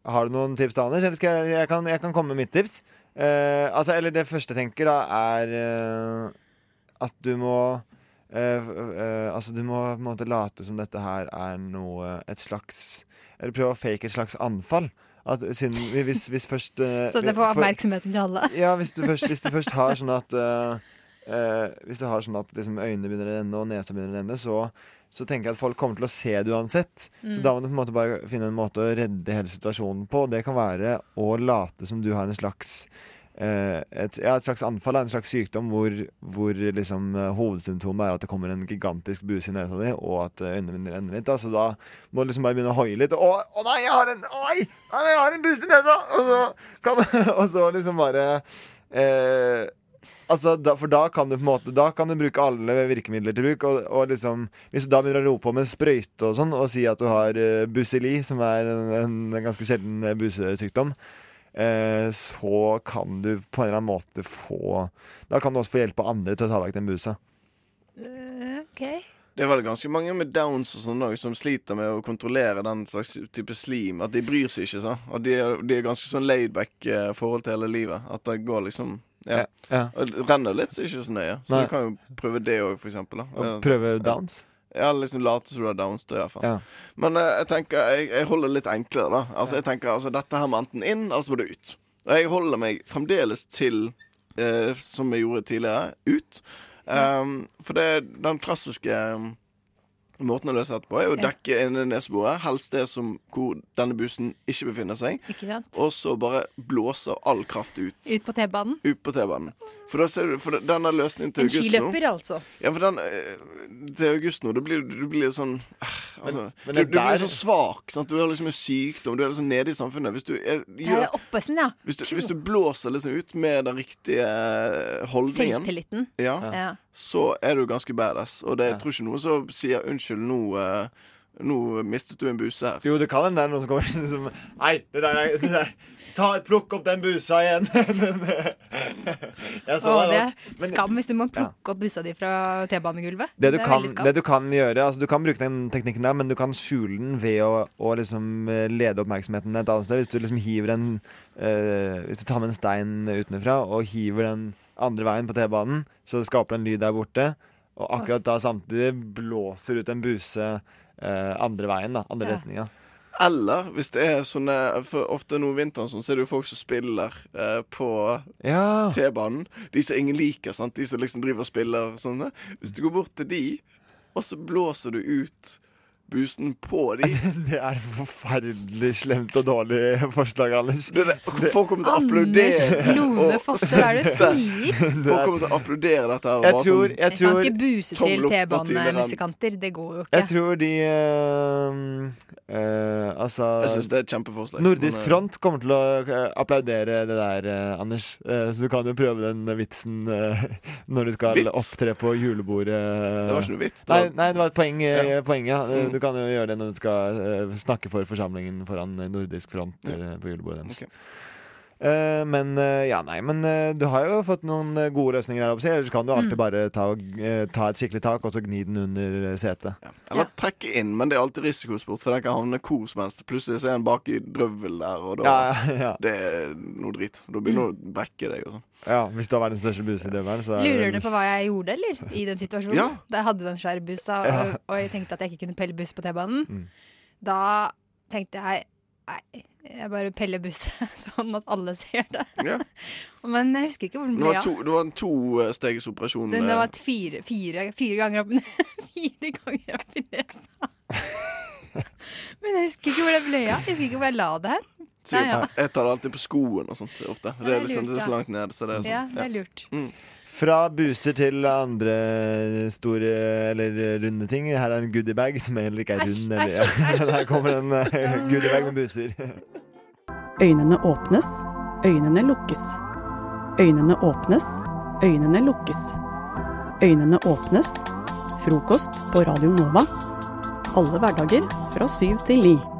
Har du noen tips da, Anders? Eller skal jeg, jeg, kan, jeg kan komme med mitt tips. Uh, altså, eller det første jeg tenker, da, er uh, at du må Uh, uh, Altså, du må på en måte late som dette her er noe Et slags Eller prøve å fake et slags anfall. At siden Hvis, hvis først uh, [LAUGHS] Så det får oppmerksomheten til alle. Ja, hvis du først, hvis du [LAUGHS] først har sånn at uh, uh, Hvis du har sånn at liksom, øynene begynner å renne og nesa begynner å renne, så, så tenker jeg at folk kommer til å se det uansett. Mm. Så da må du på en måte bare finne en måte å redde hele situasjonen på. Det kan være å late som du har en slags et, ja, et slags anfall, en slags sykdom hvor, hvor liksom, eh, hovedsymptomet er at det kommer en gigantisk buse i nesa di, og at eh, øynene mine renner litt. Da. Så da må du liksom bare begynne å hoie litt. Å, å nei, jeg har en! Nei, jeg har en buse i nesa! Og så, kan, [LAUGHS] og så liksom bare eh, Altså, da, for da kan du på en måte Da kan du bruke alle virkemidler til bruk. Og, og liksom Hvis du da begynner å rope på med sprøyte og sånn, og si at du har uh, buseli, som er en, en, en ganske sjelden eh, busesykdom, eh, så kan du på en eller annen måte få Da kan du også få hjelp av andre til å ta vekk den busa. Det er vel ganske mange med downs og sånn som sliter med å kontrollere den slags type slim. At de bryr seg ikke så At de er, de er ganske sånn laidback eh, forhold til hele livet. At det går liksom Ja. Ja. Og Renner litt, så er det ikke så nøye. Så Nei. du kan jo prøve det òg, for eksempel. Da. Og prøve downs? Ja, liksom late som du har downs. Det. Ja. Men eh, jeg tenker jeg, jeg holder litt enklere, da. Altså, jeg tenker altså, Dette her må enten inn, eller så må det ut. Og jeg holder meg fremdeles til, eh, som jeg gjorde tidligere, ut. Um, for det den klassiske um, måten å løse dette på, er å dekke inn neseboret. Helst det som hvor denne bussen ikke befinner seg. Ikke sant? Og så bare blåse all kraft ut. Ut på T-banen. Ut på T-banen. For da ser du For denne løsningen til En august nå En skiløper, altså. Ja, for den eh, til august nå, da blir du blir sånn eh, altså, men du, du blir der- så svak. Sant? Du har liksom en sykdom. Du er liksom nede i samfunnet. Hvis du, er, gjør, er oppesen, ja. hvis, du, hvis du blåser liksom ut med den riktige eh, holdningen Selvtilliten. ja, Ja. Så er du ganske badass. Og det jeg tror ikke noen som sier 'unnskyld, nå, eh, nå mistet du en buse her'. Jo, det kan hende det er noen som kommer inn som Nei, det der er det der. Ta et Plukk opp den busa igjen! [LAUGHS] Jeg så Å, det, det er Men- skam hvis du må plukke opp bussa di fra T-banegulvet. Det du, er kan, det du kan gjøre altså Du kan bruke den teknikken der, men du kan skjule den ved å, å liksom eh, lede oppmerksomheten et annet sted. Hvis du liksom hiver en eh, Hvis du tar med en stein utenfra og hiver den andre veien på T-banen, så det skaper en lyd der borte, og akkurat da samtidig blåser ut en buse eh, andre veien, da. Andre Ja. retninga. Eller hvis det er sånne For ofte nå i vinteren sånn, så er det jo folk som spiller eh, på Ja. T-banen. De som ingen liker. Sant? De som liksom driver og spiller sånne. Hvis du går bort til de, og så blåser du ut busen på [LAUGHS] dem. Det er forferdelig slemt og dårlig forslag, Anders. Det, det, folk kommer til å applaudere. Anders Lone Fosse, hva er det du sier? [LAUGHS] Folk kommer til å applaudere dette. her tror Jeg tror- jeg Jeg kan tror- ikke buse til T-banemusikanter. Det går jo Jeg tror de eh, eh, Altså Jeg synes det er et kjempeforslag. Nordisk men, eh, Front kommer til å eh, applaudere det der, eh, Anders. Eh, så du kan jo prøve den vitsen eh, når du skal Vits? opptre på julebordet. Det var ikke noe vits, det Nei, var- nei, det var et poeng. eh, Ja. poeng ja. Eh, Mm. Du kan jo gjøre det når du skal eh, snakke for forsamlingen foran Nordisk Front eh, på julebordet deres. Eh, men uh, ja, nei, men uh, du har jo fått noen gode løsninger her. oppe, Ellers kan du alltid Mm. bare ta, ta et skikkelig tak og så gni den under setet. setet. Eller trekke inn, men det er alltid risikosport, for den kan havne hvor som helst. Plutselig er den bak i drøvel der, og da Ja, ja, ja. Det er noe dritt. Da begynner du å brekke deg og sånn. Ja, Hvis du har verdens største buse i drømmeren, så er Lurer du på hva jeg gjorde, eller? I den situasjonen? Ja. Da jeg hadde den svære bussa, og, og jeg tenkte at jeg ikke kunne pelle buss på T-banen. Mm. Da tenkte jeg Nei, jeg bare peller bussen [LAUGHS] sånn at alle ser det. Ja. [LAUGHS] Men jeg husker ikke hvor mye Det ble av. det var en tostegs operasjon. Eh, det var fire, fire, fire ganger opp [LAUGHS] Fire ganger opp i nesa. Men jeg husker ikke hvor det ble av. Jeg husker ikke hvor jeg la det her. Ja, ja. Jeg tar det alltid på skoen og sånt ofte. Det det er, liksom, det er så langt ned. Så det er sånn, Ja, det er lurt. Mm. Fra buser til andre store eller runde ting. Her er en goodiebag som heller ikke er rund. Eller. [LAUGHS] Her kommer en uh, [LAUGHS] goodiebag med buser. Øynene åpnes, øynene lukkes. Øynene åpnes, øynene lukkes. Øynene åpnes. Frokost på Radio Nova. Alle hverdager fra syv til ni.